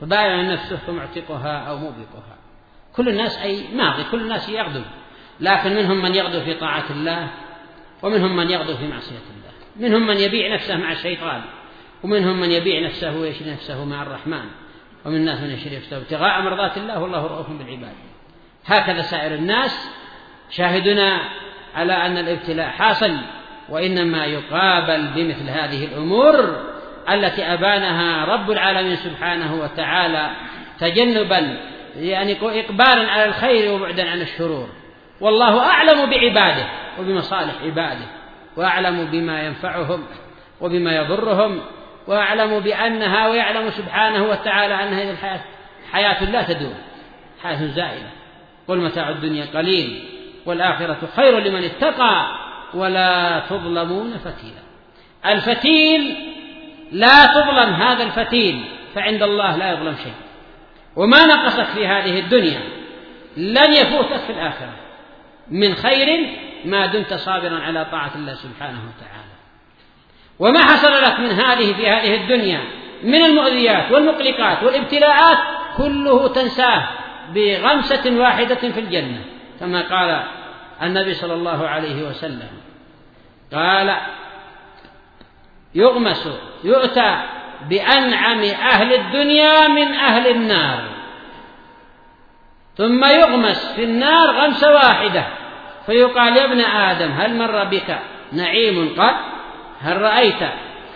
فبايع نفسه فمعتقها أو موبقها كل الناس أي ماضي كل الناس يغدو لكن منهم من يغدو في طاعة الله ومنهم من يغدو في معصية الله. منهم من يبيع نفسه مع الشيطان ومنهم من يبيع نفسه ويشري نفسه مع الرحمن ومن الناس من يشري نفسه ابتغاء مرضات الله والله رؤوف بالعباد. هكذا سائر الناس شاهدنا على أن الابتلاء حاصل وإنما يقابل بمثل هذه الأمور التي أبانها رب العالمين سبحانه وتعالى تجنبا يعني إقبالا على الخير وبعدا عن الشرور. والله أعلم بعباده وبمصالح عباده. وأعلم بما ينفعهم وبما يضرهم وأعلم بأنها ويعلم سبحانه وتعالى أن هذه الحياة حياة لا تدوم حياة زائلة. قل متاع الدنيا قليل والآخرة خير لمن اتقى ولا تظلمون فتيلا. الفتيل لا تظلم هذا الفتيل فعند الله لا يظلم شيء. وما نقصك في هذه الدنيا لن يفوتك في الآخرة. من خير ما دمت صابرا على طاعة الله سبحانه وتعالى. وما حصل لك من هذه في هذه الدنيا من المؤذيات والمقلقات والابتلاءات كله تنساه بغمسة واحدة في الجنة كما قال النبي صلى الله عليه وسلم. قال يغمس يؤتى بأنعم أهل الدنيا من أهل النار. ثم يغمس في النار غمسة واحدة. فيقال يا ابن آدم هل مر بك نعيم قط؟ هل رأيت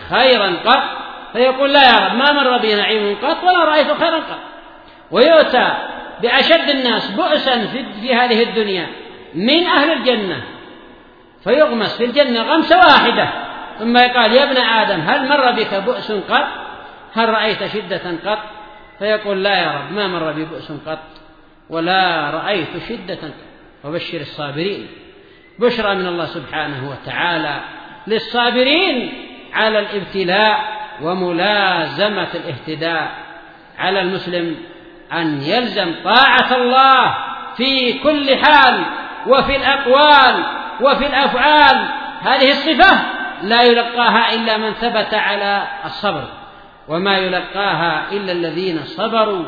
خيرا قط؟ فيقول لا يا رب ما مر بي نعيم قط ولا رأيت خيرا قط. ويؤتى بأشد الناس بؤسا في هذه الدنيا من أهل الجنة. فيغمس في الجنة غمسة واحدة. ثم يقال يا ابن آدم هل مر بك بؤس قط؟ هل رأيت شدة قط؟ فيقول لا يا رب ما مر بي بؤس قط. ولا رأيت شدة قط. وبشر الصابرين. بشرى من الله سبحانه وتعالى للصابرين على الابتلاء وملازمة الاهتداء. على المسلم أن يلزم طاعة الله في كل حال وفي الأقوال وفي الأفعال. هذه الصفة لا يلقاها إلا من ثبت على الصبر وما يلقاها إلا الذين صبروا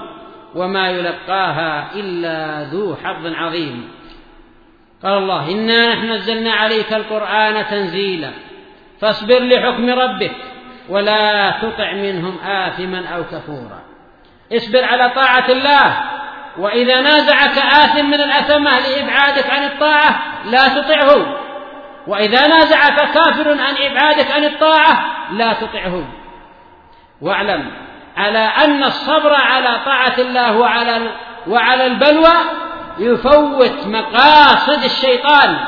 وما يلقاها إلا ذو حظ عظيم. قال الله إنا نحن نزلنا عليك القرآن تنزيلا. فاصبر لحكم ربك ولا تطع منهم آثما أو كفورا. اصبر على طاعة الله. وإذا نازعك آثم من الأثمة لإبعادك عن الطاعة لا تطعه. وإذا نازعك كافر عن إبعادك عن الطاعة لا تطعه. واعلم على أن الصبر على طاعة الله وعلى وعلى البلوى يفوت مقاصد الشيطان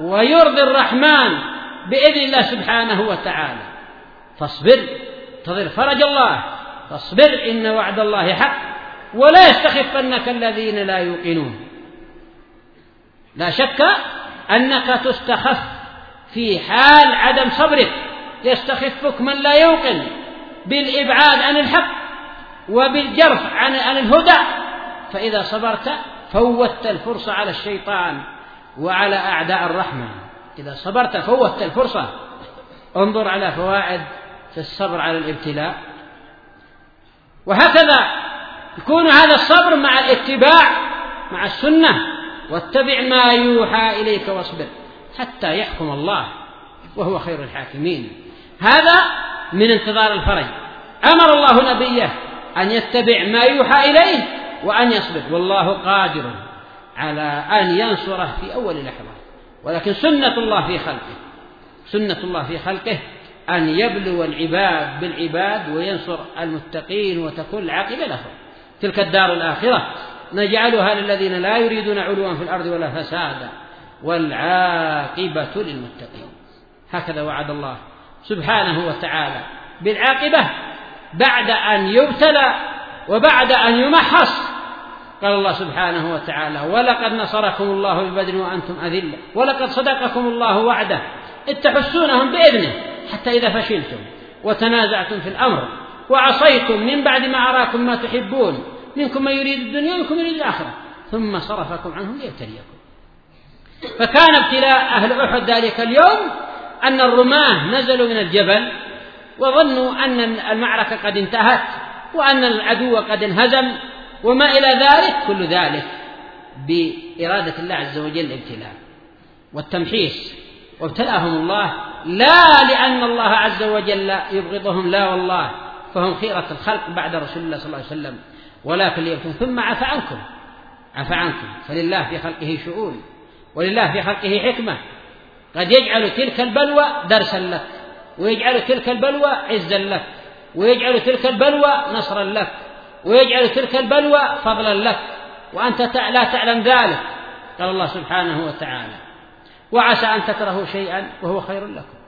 ويرضي الرحمن بإذن الله سبحانه وتعالى. فاصبر انتظر فرج الله. فاصبر إن وعد الله حق ولا يستخفنك الذين لا يوقنون. لا شك أنك تستخف في حال عدم صبرك. يستخفك من لا يوقن بالإبعاد عن الحق وبالجرف عن الهدى. فإذا صبرت فوتت الفرصة على الشيطان وعلى أعداء الرحمة. إذا صبرت فوتت الفرصة. انظر على فوائد في الصبر على الابتلاء. وهكذا يكون هذا الصبر مع الاتباع مع السنة. واتبع ما يوحى إليك واصبر حتى يحكم الله وهو خير الحاكمين. هذا من انتظار الفرج. أمر الله نبيه أن يتبع ما يوحى إليه وأن يصبر. والله قادر على أن ينصره في أول لحظة. ولكن سنة الله في خلقه. سنة الله في خلقه أن يبلو العباد بالعباد وينصر المتقين وتكون العاقبة لهم. تلك الدار الآخرة. نجعلها للذين لا يريدون علوا في الأرض ولا فسادا. والعاقبة للمتقين. هكذا وعد الله سبحانه وتعالى بالعاقبة بعد أن يبتلى وبعد أن يمحص. قال الله سبحانه وتعالى ولقد نصركم الله ببدر وأنتم أذلة ولقد صدقكم الله وعده إذ تحسونهم بإذنه حتى إذا فشلتم وتنازعتم في الأمر وعصيتم من بعد ما أراكم ما تحبون منكم من يريد الدنيا ومنكم من يريد الآخرة ثم صرفكم عنهم ليبتليكم. فكان ابتلاء أهل أحد ذلك اليوم أن الرماة نزلوا من الجبل وظنوا أن المعركة قد انتهت وأن العدو قد انهزم وما إلى ذلك كل ذلك بإرادة الله عز وجل الابتلاء والتمحيص. وابتلاهم الله لا لأن الله عز وجل يبغضهم لا والله فهم خيرة الخلق بعد رسول الله صلى الله عليه وسلم. ولكن ليبتلون ثم عفى عنكم عفى عنكم. فلله في خلقه شؤون ولله في خلقه حكمة. قد يجعل تلك البلوى درسا لك ويجعل تلك البلوى عزا لك ويجعل تلك البلوى نصرا لك. ويجعل تلك البلوى فضلا لك وأنت لا تعلم ذلك. قال الله سبحانه وتعالى وعسى أن تكرهوا شيئا وهو خير لكم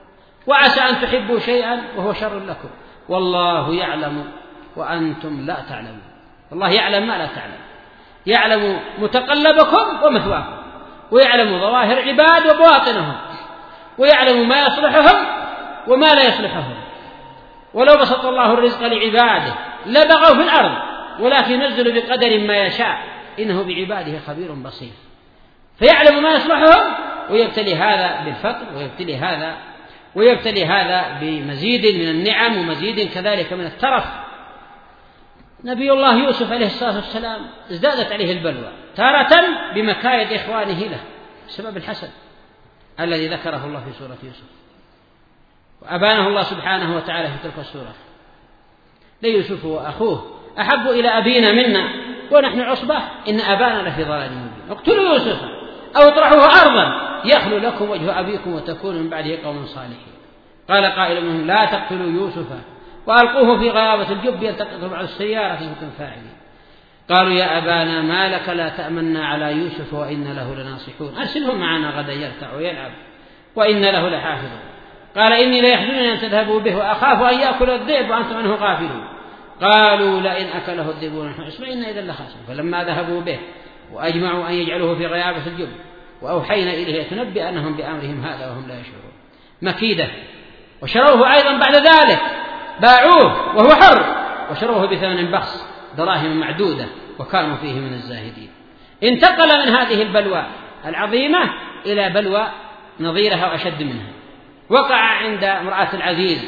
وعسى أن تحبوا شيئا وهو شر لكم. والله يعلم وأنتم لا تعلمون. الله يعلم ما لا تعلم. يعلم متقلبكم ومثواكم ويعلم ظواهر العباد وبواطنهم ويعلم ما يصلحهم وما لا يصلحهم. ولو بسط الله الرزق لعباده لبغوا في الأرض ولكن ينزل بقدر ما يشاء. إنه بعباده خبير بصير. فيعلم ما يصلحهم ويبتلي هذا بالفقر ويبتلي هذا ويبتلي هذا بمزيد من النعم ومزيد كذلك من الترف. نبي الله يوسف عليه الصلاة والسلام ازدادت عليه البلوى تارة بمكايد إخوانه له بسبب الحسد الذي ذكره الله في سورة يوسف. وأبانه الله سبحانه وتعالى في تلك السورة. ليوسف وأخوه أحب إلى أبينا منا ونحن عصبة إن أبانا لفي ضلال مبين. اقتلوا يوسف أو اطرحوه أرضا يخلو لكم وجه أبيكم وتكونوا من بعده قوما صالحين. قال قائل منهم لا تقتلوا يوسف وألقوه في غرابة الجب يلتقطه بعض السيارة إن فاعلين. قالوا يا أبانا ما لك لا تأمنا على يوسف وإن له لناصحون. أرسله معنا غدا يرتع ويلعب وإن له لحافظون. قال إني ليحزنني أن تذهبوا به وأخاف أن يأكل الذئب وأنتم عنه غافلون. قالوا لئن أكله الذئب ونحن إنا إذا لخاسرون. فلما ذهبوا به وأجمعوا أن يجعلوه في غيابة الجب وأوحينا إليه تنبئنهم بأمرهم هذا وهم لا يشعرون. مكيدة. وشروه أيضا بعد ذلك. باعوه وهو حر. وشروه بثمن بخس دراهم معدودة وكانوا فيه من الزاهدين. انتقل من هذه البلوى العظيمة إلى بلوى نظيرها وأشد منها. وقع عند امرأة العزيز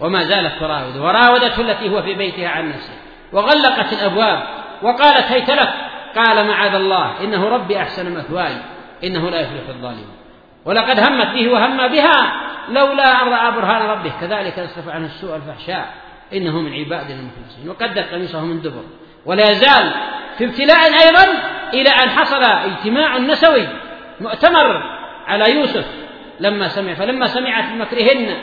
وما زالت تراود وراودته التي هو في بيتها عن نفسه وغلقت الأبواب وقالت هيت لك. قال معاذ الله إنه ربي أحسن مثواي إنه لا يفلح الظالمون. ولقد همت به وهم بها لولا أن رأى برهان ربه. كذلك نصرف عنه السوء الفحشاء إنه من عبادنا المخلصين. وقدر قميصه من دبر ولا يزال في ابتلاء أيضا إلى أن حصل اجتماع نسوي مؤتمر على يوسف لما سمع فلما سمعت بمكرهن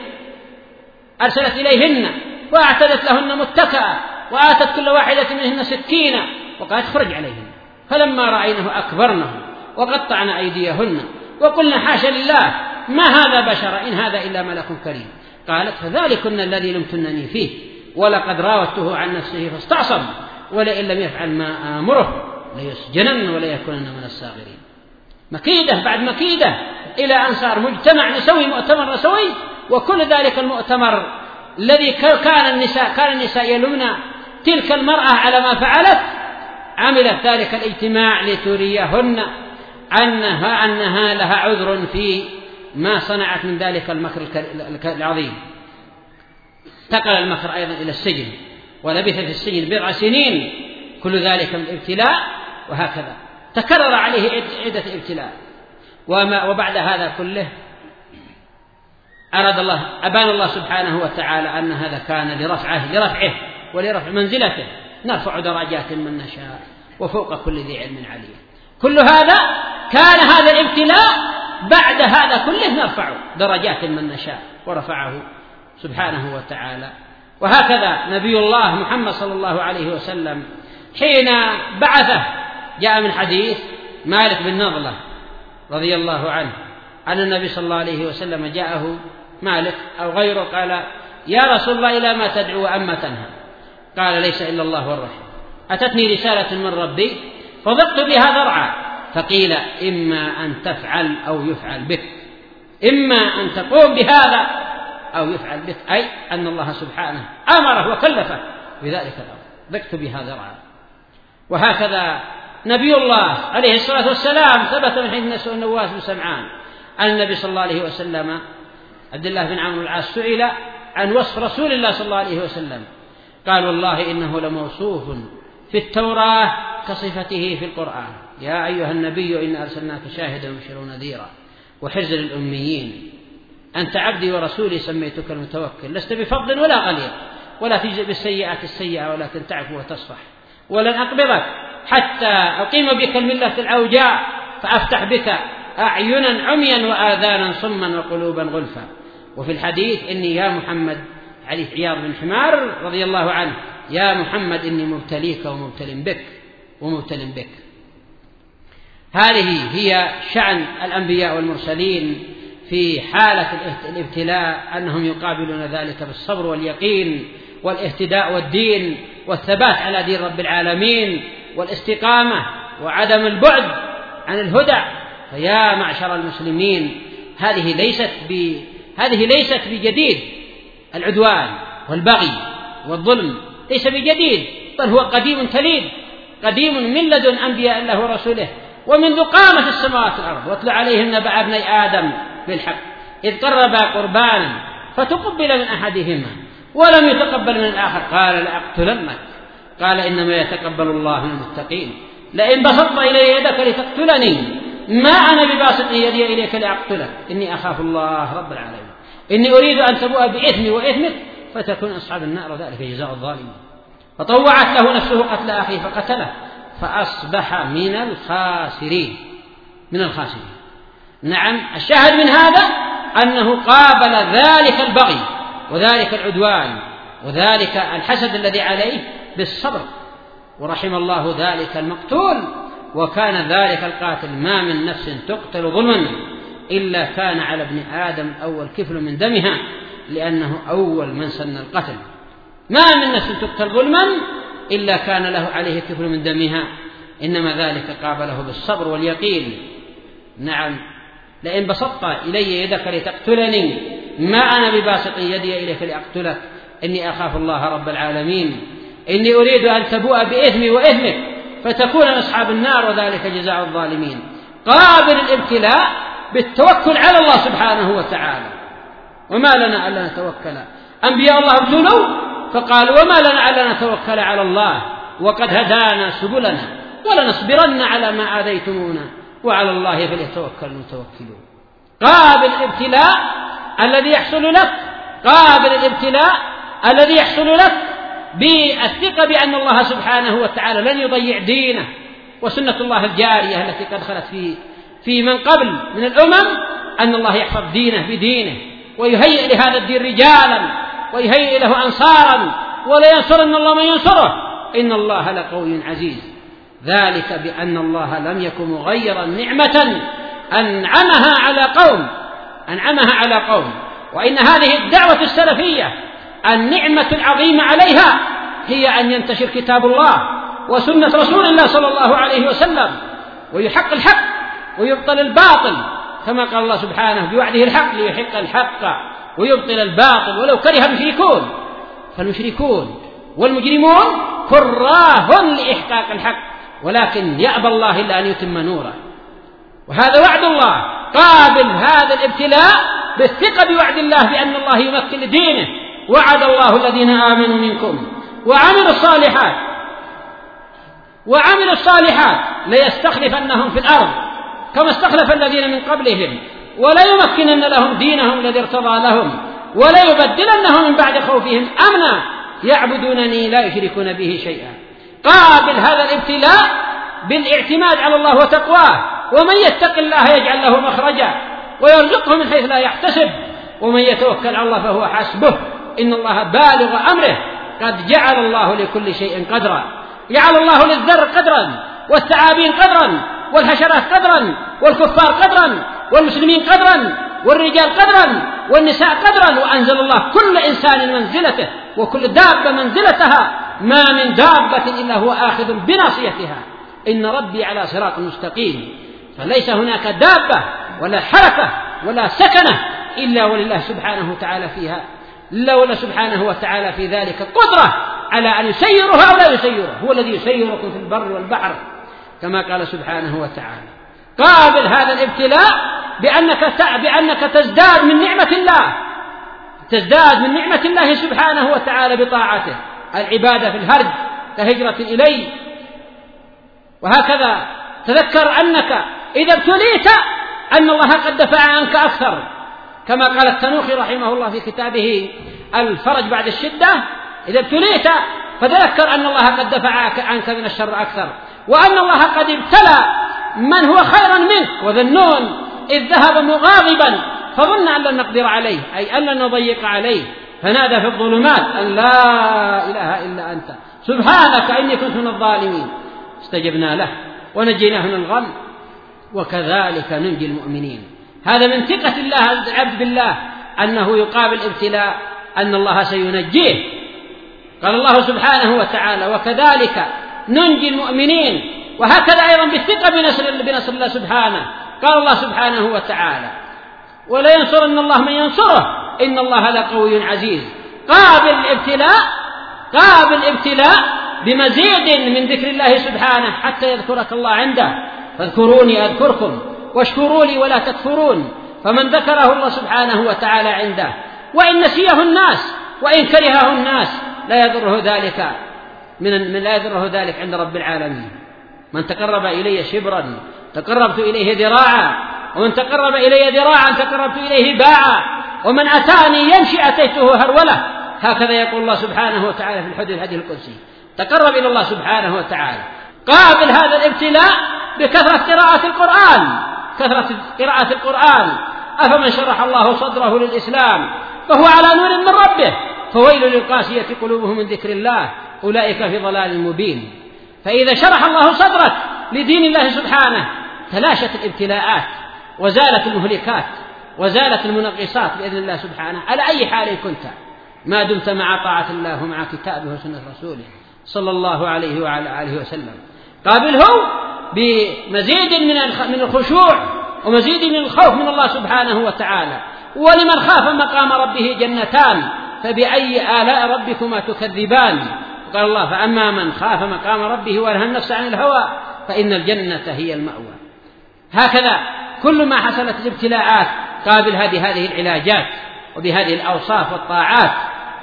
أرسلت إليهن وأعتدت لهن متكأ وآتت كل واحدة منهن سكينا وقالت اخرج عليهن. فلما رأينه أكبرنه وقطعن أيديهن وقلنا حاشا لله ما هذا بشر؟ إن هذا إلا ملك كريم. قالت فذلكن الذي لمتنني فيه ولقد راودته عن نفسه فاستعصم ولئن لم يفعل ما آمره ليسجنن ولا يكونن من الساغرين مكيدة بعد مكيدة إلى أن صار مجتمع نسوي مؤتمر نسوي وكل ذلك المؤتمر الذي كان النساء كان النساء يلمن تلك المرأة على ما فعلت عملت ذلك الاجتماع لتريهن أنها أنها لها عذر في ما صنعت من ذلك المكر العظيم. انتقل المكر أيضا إلى السجن ولبث في السجن بضع سنين كل ذلك من الابتلاء وهكذا. تكرر عليه عدة ابتلاء. وما وبعد هذا كله أراد الله أبان الله سبحانه وتعالى أن هذا كان لرفعه لرفعه ولرفع منزلته. نرفع درجات من نشاء وفوق كل ذي علم عليم. كل هذا كان هذا الابتلاء بعد هذا كله نرفع درجات من نشاء ورفعه سبحانه وتعالى. وهكذا نبي الله محمد صلى الله عليه وسلم حين بعثه جاء من حديث مالك بن نضلة رضي الله عنه أن النبي صلى الله عليه وسلم جاءه مالك أو غيره قال يا رسول الله إلى ما تدعو أما تنهى؟ قال ليس إلا الله والرحمة أتتني رسالة من ربي فضقت بها ذرعا فقيل إما أن تفعل أو يفعل بك. إما أن تقوم بهذا أو يفعل بك أي أن الله سبحانه أمره وكلفه بذلك الأمر ضقت بها ذرعا. وهكذا نبي الله عليه الصلاة والسلام ثبت من حديث النواس بن سمعان أن النبي صلى الله عليه وسلم عبد الله بن عمرو العاص سئل عن وصف رسول الله صلى الله عليه وسلم. قال والله إنه لموصوف في التوراة كصفته في القرآن. يا أيها النبي إن أرسلناك شاهدا وبشرا ونذيرا وحرزا للأميين. أنت عبدي ورسولي سميتك المتوكل. لست بفض ولا غليظ ولا تجزئ بالسيئات السيئة ولكن تعفو وتصفح. ولن أقبضك. حتى أقيم بك الملة العوجاء فأفتح بك أعينا عميا وآذانا صما وقلوبا غلفا. وفي الحديث إني يا محمد حديث عياض بن حمار رضي الله عنه يا محمد إني مبتليك ومبتل بك ومبتل بك. هذه هي شأن الأنبياء والمرسلين في حالة الابتلاء أنهم يقابلون ذلك بالصبر واليقين والاهتداء والدين. والثبات على دين رب العالمين والاستقامة وعدم البعد عن الهدى. فيا معشر المسلمين هذه ليست ب هذه ليست بجديد. العدوان والبغي والظلم ليس بجديد بل هو قديم تليد قديم من لدن أنبياء الله ورسوله ومنذ قامت السماوات والأرض واتل عليهم نبأ ابني آدم بالحق إذ قربا قربانا فتقبل من أحدهما. ولم يتقبل من الآخر. قال لأقتلنك قال إنما يتقبل الله من المتقين. لئن بسطت إلي يدك لتقتلني. ما أنا بباسط يدي إليك لأقتلك إني أخاف الله رب العالمين. إني أريد أن تبوء بإثمي وإثمك فتكون أصحاب النار وذلك جزاء الظالمين. فطوعت له نفسه قتل أخيه فقتله. فأصبح من الخاسرين. من الخاسرين. نعم الشاهد من هذا أنه قابل ذلك البغي. وذلك العدوان وذلك الحسد الذي عليه بالصبر. ورحم الله ذلك المقتول وكان ذلك القاتل ما من نفس تقتل ظلما إلا كان على ابن آدم أول كفل من دمها لأنه أول من سن القتل. ما من نفس تقتل ظلما إلا كان له عليه كفل من دمها. إنما ذلك قابله بالصبر واليقين. نعم لئن بسطت إلي يدك لتقتلني ما أنا بباسط يدي إليك لأقتلك. إني أخاف الله رب العالمين. إني أريد أن تبوء بإثمي وإثمك فتكون أصحاب النار وذلك جزاء الظالمين. قابل الابتلاء بالتوكل على الله سبحانه وتعالى. وما لنا ألا نتوكل. أنبياء الله ابتلوا فقالوا وما لنا ألا نتوكل على الله. وقد هدانا سبلنا ولنصبرن على ما آذيتمونا. وعلى الله فليتوكل المتوكلون. قابل الابتلاء الذي يحصل لك قابل الابتلاء الذي يحصل لك بالثقة بأن الله سبحانه وتعالى لن يضيع دينه وسنة الله الجارية التي قد خلت في في من قبل من الأمم أن الله يحفظ دينه بدينه ويهيئ لهذا الدين رجالا ويهيئ له أنصارا ولينصرن الله من ينصره. إن الله لقوي عزيز. ذلك بأن الله لم يكن مغيرا نعمة أنعمها على قوم. أنعمها على قوم. وإن هذه الدعوة السلفية النعمة العظيمة عليها هي أن ينتشر كتاب الله وسنة رسول الله صلى الله عليه وسلم ويحق الحق ويبطل الباطل كما قال الله سبحانه بوعده الحق ليحق الحق ويبطل الباطل ولو كره المشركون. فالمشركون والمجرمون كراه لإحقاق الحق ولكن يأبى الله إلا أن يتم نوره. وهذا وعد الله. قابل هذا الابتلاء بالثقة بوعد الله بأن الله يمكن لدينه. وعد الله الذين آمنوا منكم. وعملوا الصالحات. وعملوا الصالحات ليستخلفنهم في الأرض. كما استخلف الذين من قبلهم. ولا يمكنن لهم دينهم الذي ارتضى لهم. ولا يبدلنهم من بعد خوفهم. أمنا يعبدونني لا يشركون به شيئا. قابل هذا الابتلاء بالإعتماد على الله وتقواه. ومن يتق الله يجعل له مخرجا ويرزقه من حيث لا يحتسب. ومن يتوكل على الله فهو حسبه. إن الله بالغ أمره. قد جعل الله لكل شيء قدرا. جعل الله للذر قدرا والثعابين قدرا والحشرات قدرا والكفار قدرا والمسلمين قدرا والرجال قدرا والنساء قدرا. وأنزل الله كل إنسان منزلته وكل دابة منزلتها. ما من دابة إلا هو آخذ بناصيتها. إن ربي على صراط مستقيم. فليس هناك دابة ولا حركة ولا سكنة إلا ولله سبحانه وتعالى فيها إلا ولا سبحانه وتعالى في ذلك قدرة على أن يسيرها أو لا يسيرها هو الذي يسيركم في البر والبحر كما قال سبحانه وتعالى. قابل هذا الابتلاء بأنك بأنك تزداد من نعمة الله تزداد من نعمة الله سبحانه وتعالى بطاعته. العبادة في الهرج كهجرة إلي وهكذا. تذكر أنك إذا ابتليت أن الله قد دفع عنك أكثر. كما قال التنوخي رحمه الله في كتابه الفرج بعد الشدة إذا ابتليت فتذكر أن الله قد دفع عنك من الشر أكثر. وأن الله قد ابتلى من هو خيرا منك وذنون. إذ ذهب مغاضبا فظن أن لن نقدر عليه أي أن لن نضيق عليه. فنادى في الظلمات أن لا إله إلا أنت. سبحانك إني كنت من الظالمين. استجبنا له ونجيناه من الغم. وكذلك ننجي المؤمنين. هذا من ثقة الله العبد بالله أنه يقابل ابتلاء أن الله سينجيه. قال الله سبحانه وتعالى وكذلك ننجي المؤمنين. وهكذا أيضا بالثقة بنصر, بنصر الله سبحانه. قال الله سبحانه وتعالى ولا ينصرن الله من ينصره إن الله لقوي عزيز. قابل الابتلاء قابل الابتلاء بمزيد من ذكر الله سبحانه حتى يذكرك الله عنده. فاذكروني أذكركم واشكروا لي ولا تكفرون فمن ذكره الله سبحانه وتعالى عنده وإن نسيه الناس وإن كرهه الناس لا يضره ذلك من لا يضره ذلك عند رب العالمين. من تقرب إلي شبرا تقربت إليه ذراعا ومن تقرب إلي ذراعا تقربت إليه باعا ومن أتاني يمشي أتيته هرولة. هكذا يقول الله سبحانه وتعالى في الحديث الحديث القدسي. تقرب إلى الله سبحانه وتعالى. قابل هذا الابتلاء بكثرة قراءة القرآن. كثرة قراءة القرآن. أفمن شرح الله صدره للإسلام فهو على نور من ربه. فويل للقاسية قلوبهم من ذكر الله. أولئك في ضلال مبين. فإذا شرح الله صدرك لدين الله سبحانه تلاشت الابتلاءات وزالت المهلكات وزالت المنغصات بإذن الله سبحانه. على أي حال كنت؟ ما دمت مع طاعة الله ومع كتابه وسنة رسوله صلى الله عليه وعلى آله وسلم. قابله بمزيد من من الخشوع ومزيد من الخوف من الله سبحانه وتعالى. ولمن خاف مقام ربه جنتان فبأي آلاء ربكما تكذبان؟ قال الله فأما من خاف مقام ربه ونهى النفس عن الهوى فإن الجنة هي المأوى. هكذا كل ما حصلت الابتلاءات قابلها بهذه العلاجات وبهذه الأوصاف والطاعات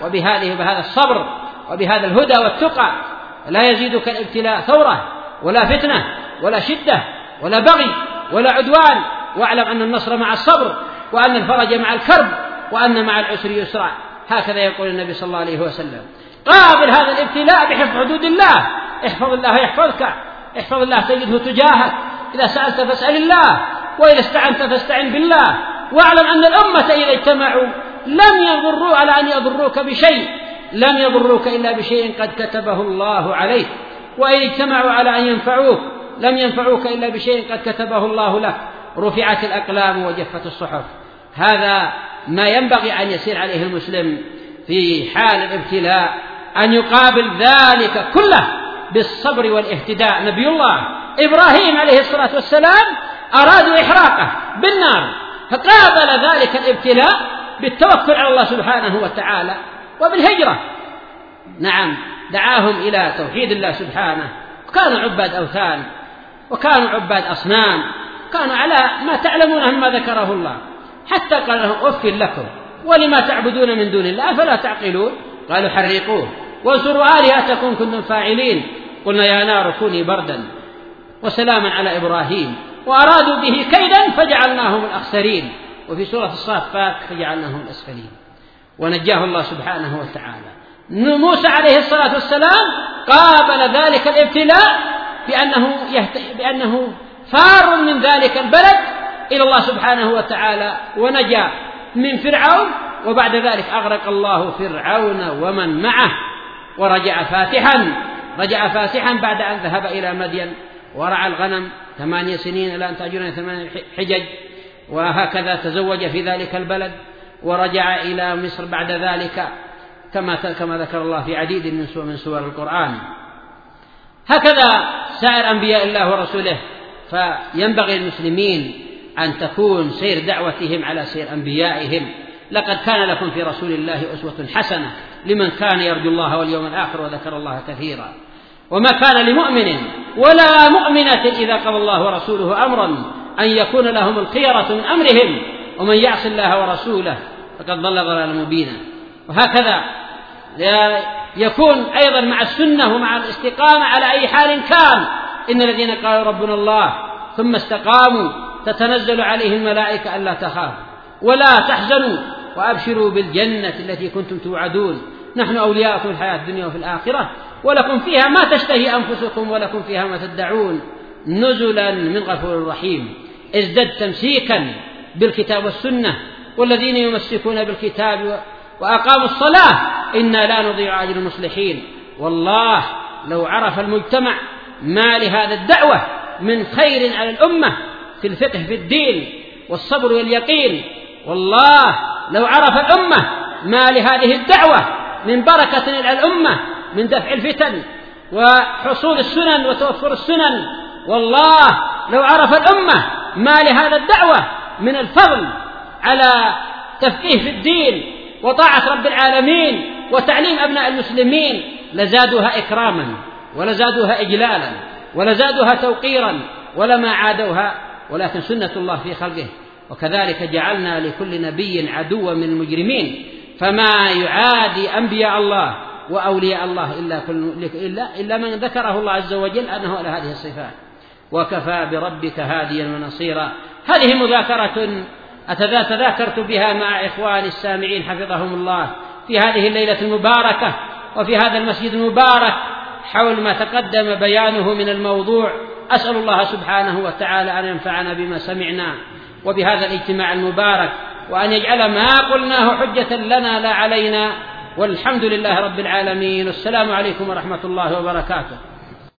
وبهذه بهذا الصبر وبهذا الهدى والتقى لا يزيدك الابتلاء ثورة. ولا فتنة ولا شدة ولا بغي ولا عدوان. واعلم أن النصر مع الصبر وأن الفرج مع الكرب وأن مع العسر يسرا. هكذا يقول النبي صلى الله عليه وسلم. قابل هذا الابتلاء بحفظ حدود الله. احفظ الله يحفظك. احفظ الله تجده تجاهك. إذا سألت فاسأل الله وإذا استعنت فاستعن بالله. واعلم أن الأمة إذا اجتمعوا لم يضروا على أن يضروك بشيء لم يضروك إلا بشيء قد كتبه الله عليك. وإن اجتمعوا على أن ينفعوك لم ينفعوك إلا بشيء قد كتبه الله لك رفعت الأقلام وجفت الصحف. هذا ما ينبغي أن يسير عليه المسلم في حال الابتلاء أن يقابل ذلك كله بالصبر والاهتداء. نبي الله إبراهيم عليه الصلاة والسلام أرادوا إحراقه بالنار فقابل ذلك الابتلاء بالتوكل على الله سبحانه وتعالى وبالهجرة. نعم دعاهم إلى توحيد الله سبحانه. وكانوا عباد أوثان وكانوا عباد أصنام كانوا على ما تعلمونه مما ذكره الله. حتى قال لهم أف لكم ولما تعبدون من دون الله أفلا تعقلون؟ قالوا حرقوه وانصروا آلهتكم كنتم فاعلين. قلنا يا نار كوني بردا وسلاما على إبراهيم. وأرادوا به كيدا فجعلناهم الأخسرين. وفي سورة الصافات فجعلناهم الأسفلين. ونجاه الله سبحانه وتعالى. موسى عليه الصلاة والسلام قابل ذلك الابتلاء بأنه, يهت... بأنه فار من ذلك البلد إلى الله سبحانه وتعالى ونجا من فرعون وبعد ذلك أغرق الله فرعون ومن معه ورجع فاتحا رجع فاتحا بعد أن ذهب إلى مدين ورعى الغنم ثمانية سنين إلى أن تأجرنا ثمان حجج وهكذا تزوج في ذلك البلد ورجع إلى مصر بعد ذلك. كما كما ذكر الله في عديد من سور من سور القرآن. هكذا سائر أنبياء الله ورسوله فينبغي للمسلمين أن تكون سير دعوتهم على سير أنبيائهم. لقد كان لكم في رسول الله أسوة حسنة لمن كان يرجو الله واليوم الآخر وذكر الله كثيرا. وما كان لمؤمن ولا مؤمنة إذا قضى الله ورسوله أمرا أن يكون لهم الخيرة من أمرهم ومن يعص الله ورسوله فقد ضل ضلالا مبينا. وهكذا يكون أيضا مع السنة ومع الاستقامة على أي حال كان. إن الذين قالوا ربنا الله ثم استقاموا تتنزل عليهم الملائكة ألا تخافوا ولا تحزنوا وأبشروا بالجنة التي كنتم توعدون. نحن أولياءكم في الحياة الدنيا وفي الآخرة ولكم فيها ما تشتهي أنفسكم ولكم فيها ما تدعون. نزلا من غفور رحيم. ازدد تمسيكا بالكتاب والسنة والذين يمسكون بالكتاب وأقاموا الصلاة. إنا لا نضيع أجر المصلحين. والله لو عرف المجتمع ما لهذا الدعوة من خير على الأمة في الفقه في الدين والصبر واليقين. والله لو عرف الأمة ما لهذه الدعوة من بركة على الأمة من دفع الفتن وحصول السنن وتوفر السنن. والله لو عرف الأمة ما لهذا الدعوة من الفضل على تفقيه في الدين وطاعة رب العالمين وتعليم أبناء المسلمين لزادوها إكراما ولزادوها إجلالا ولزادوها توقيرا ولما عادوها ولكن سنة الله في خلقه. وكذلك جعلنا لكل نبي عدوا من المجرمين. فما يعادي أنبياء الله وأولياء الله إلا, كل إلا, إلا من ذكره الله عز وجل أنه على هذه الصفات. وكفى بربك هاديا ونصيرا. هذه مذاكرة أتذاكرت بها مع إخواني السامعين حفظهم الله في هذه الليلة المباركة وفي هذا المسجد المبارك حول ما تقدم بيانه من الموضوع. أسأل الله سبحانه وتعالى أن ينفعنا بما سمعنا وبهذا الاجتماع المبارك وأن يجعل ما قلناه حجة لنا لا علينا. والحمد لله رب العالمين. والسلام عليكم ورحمة الله وبركاته.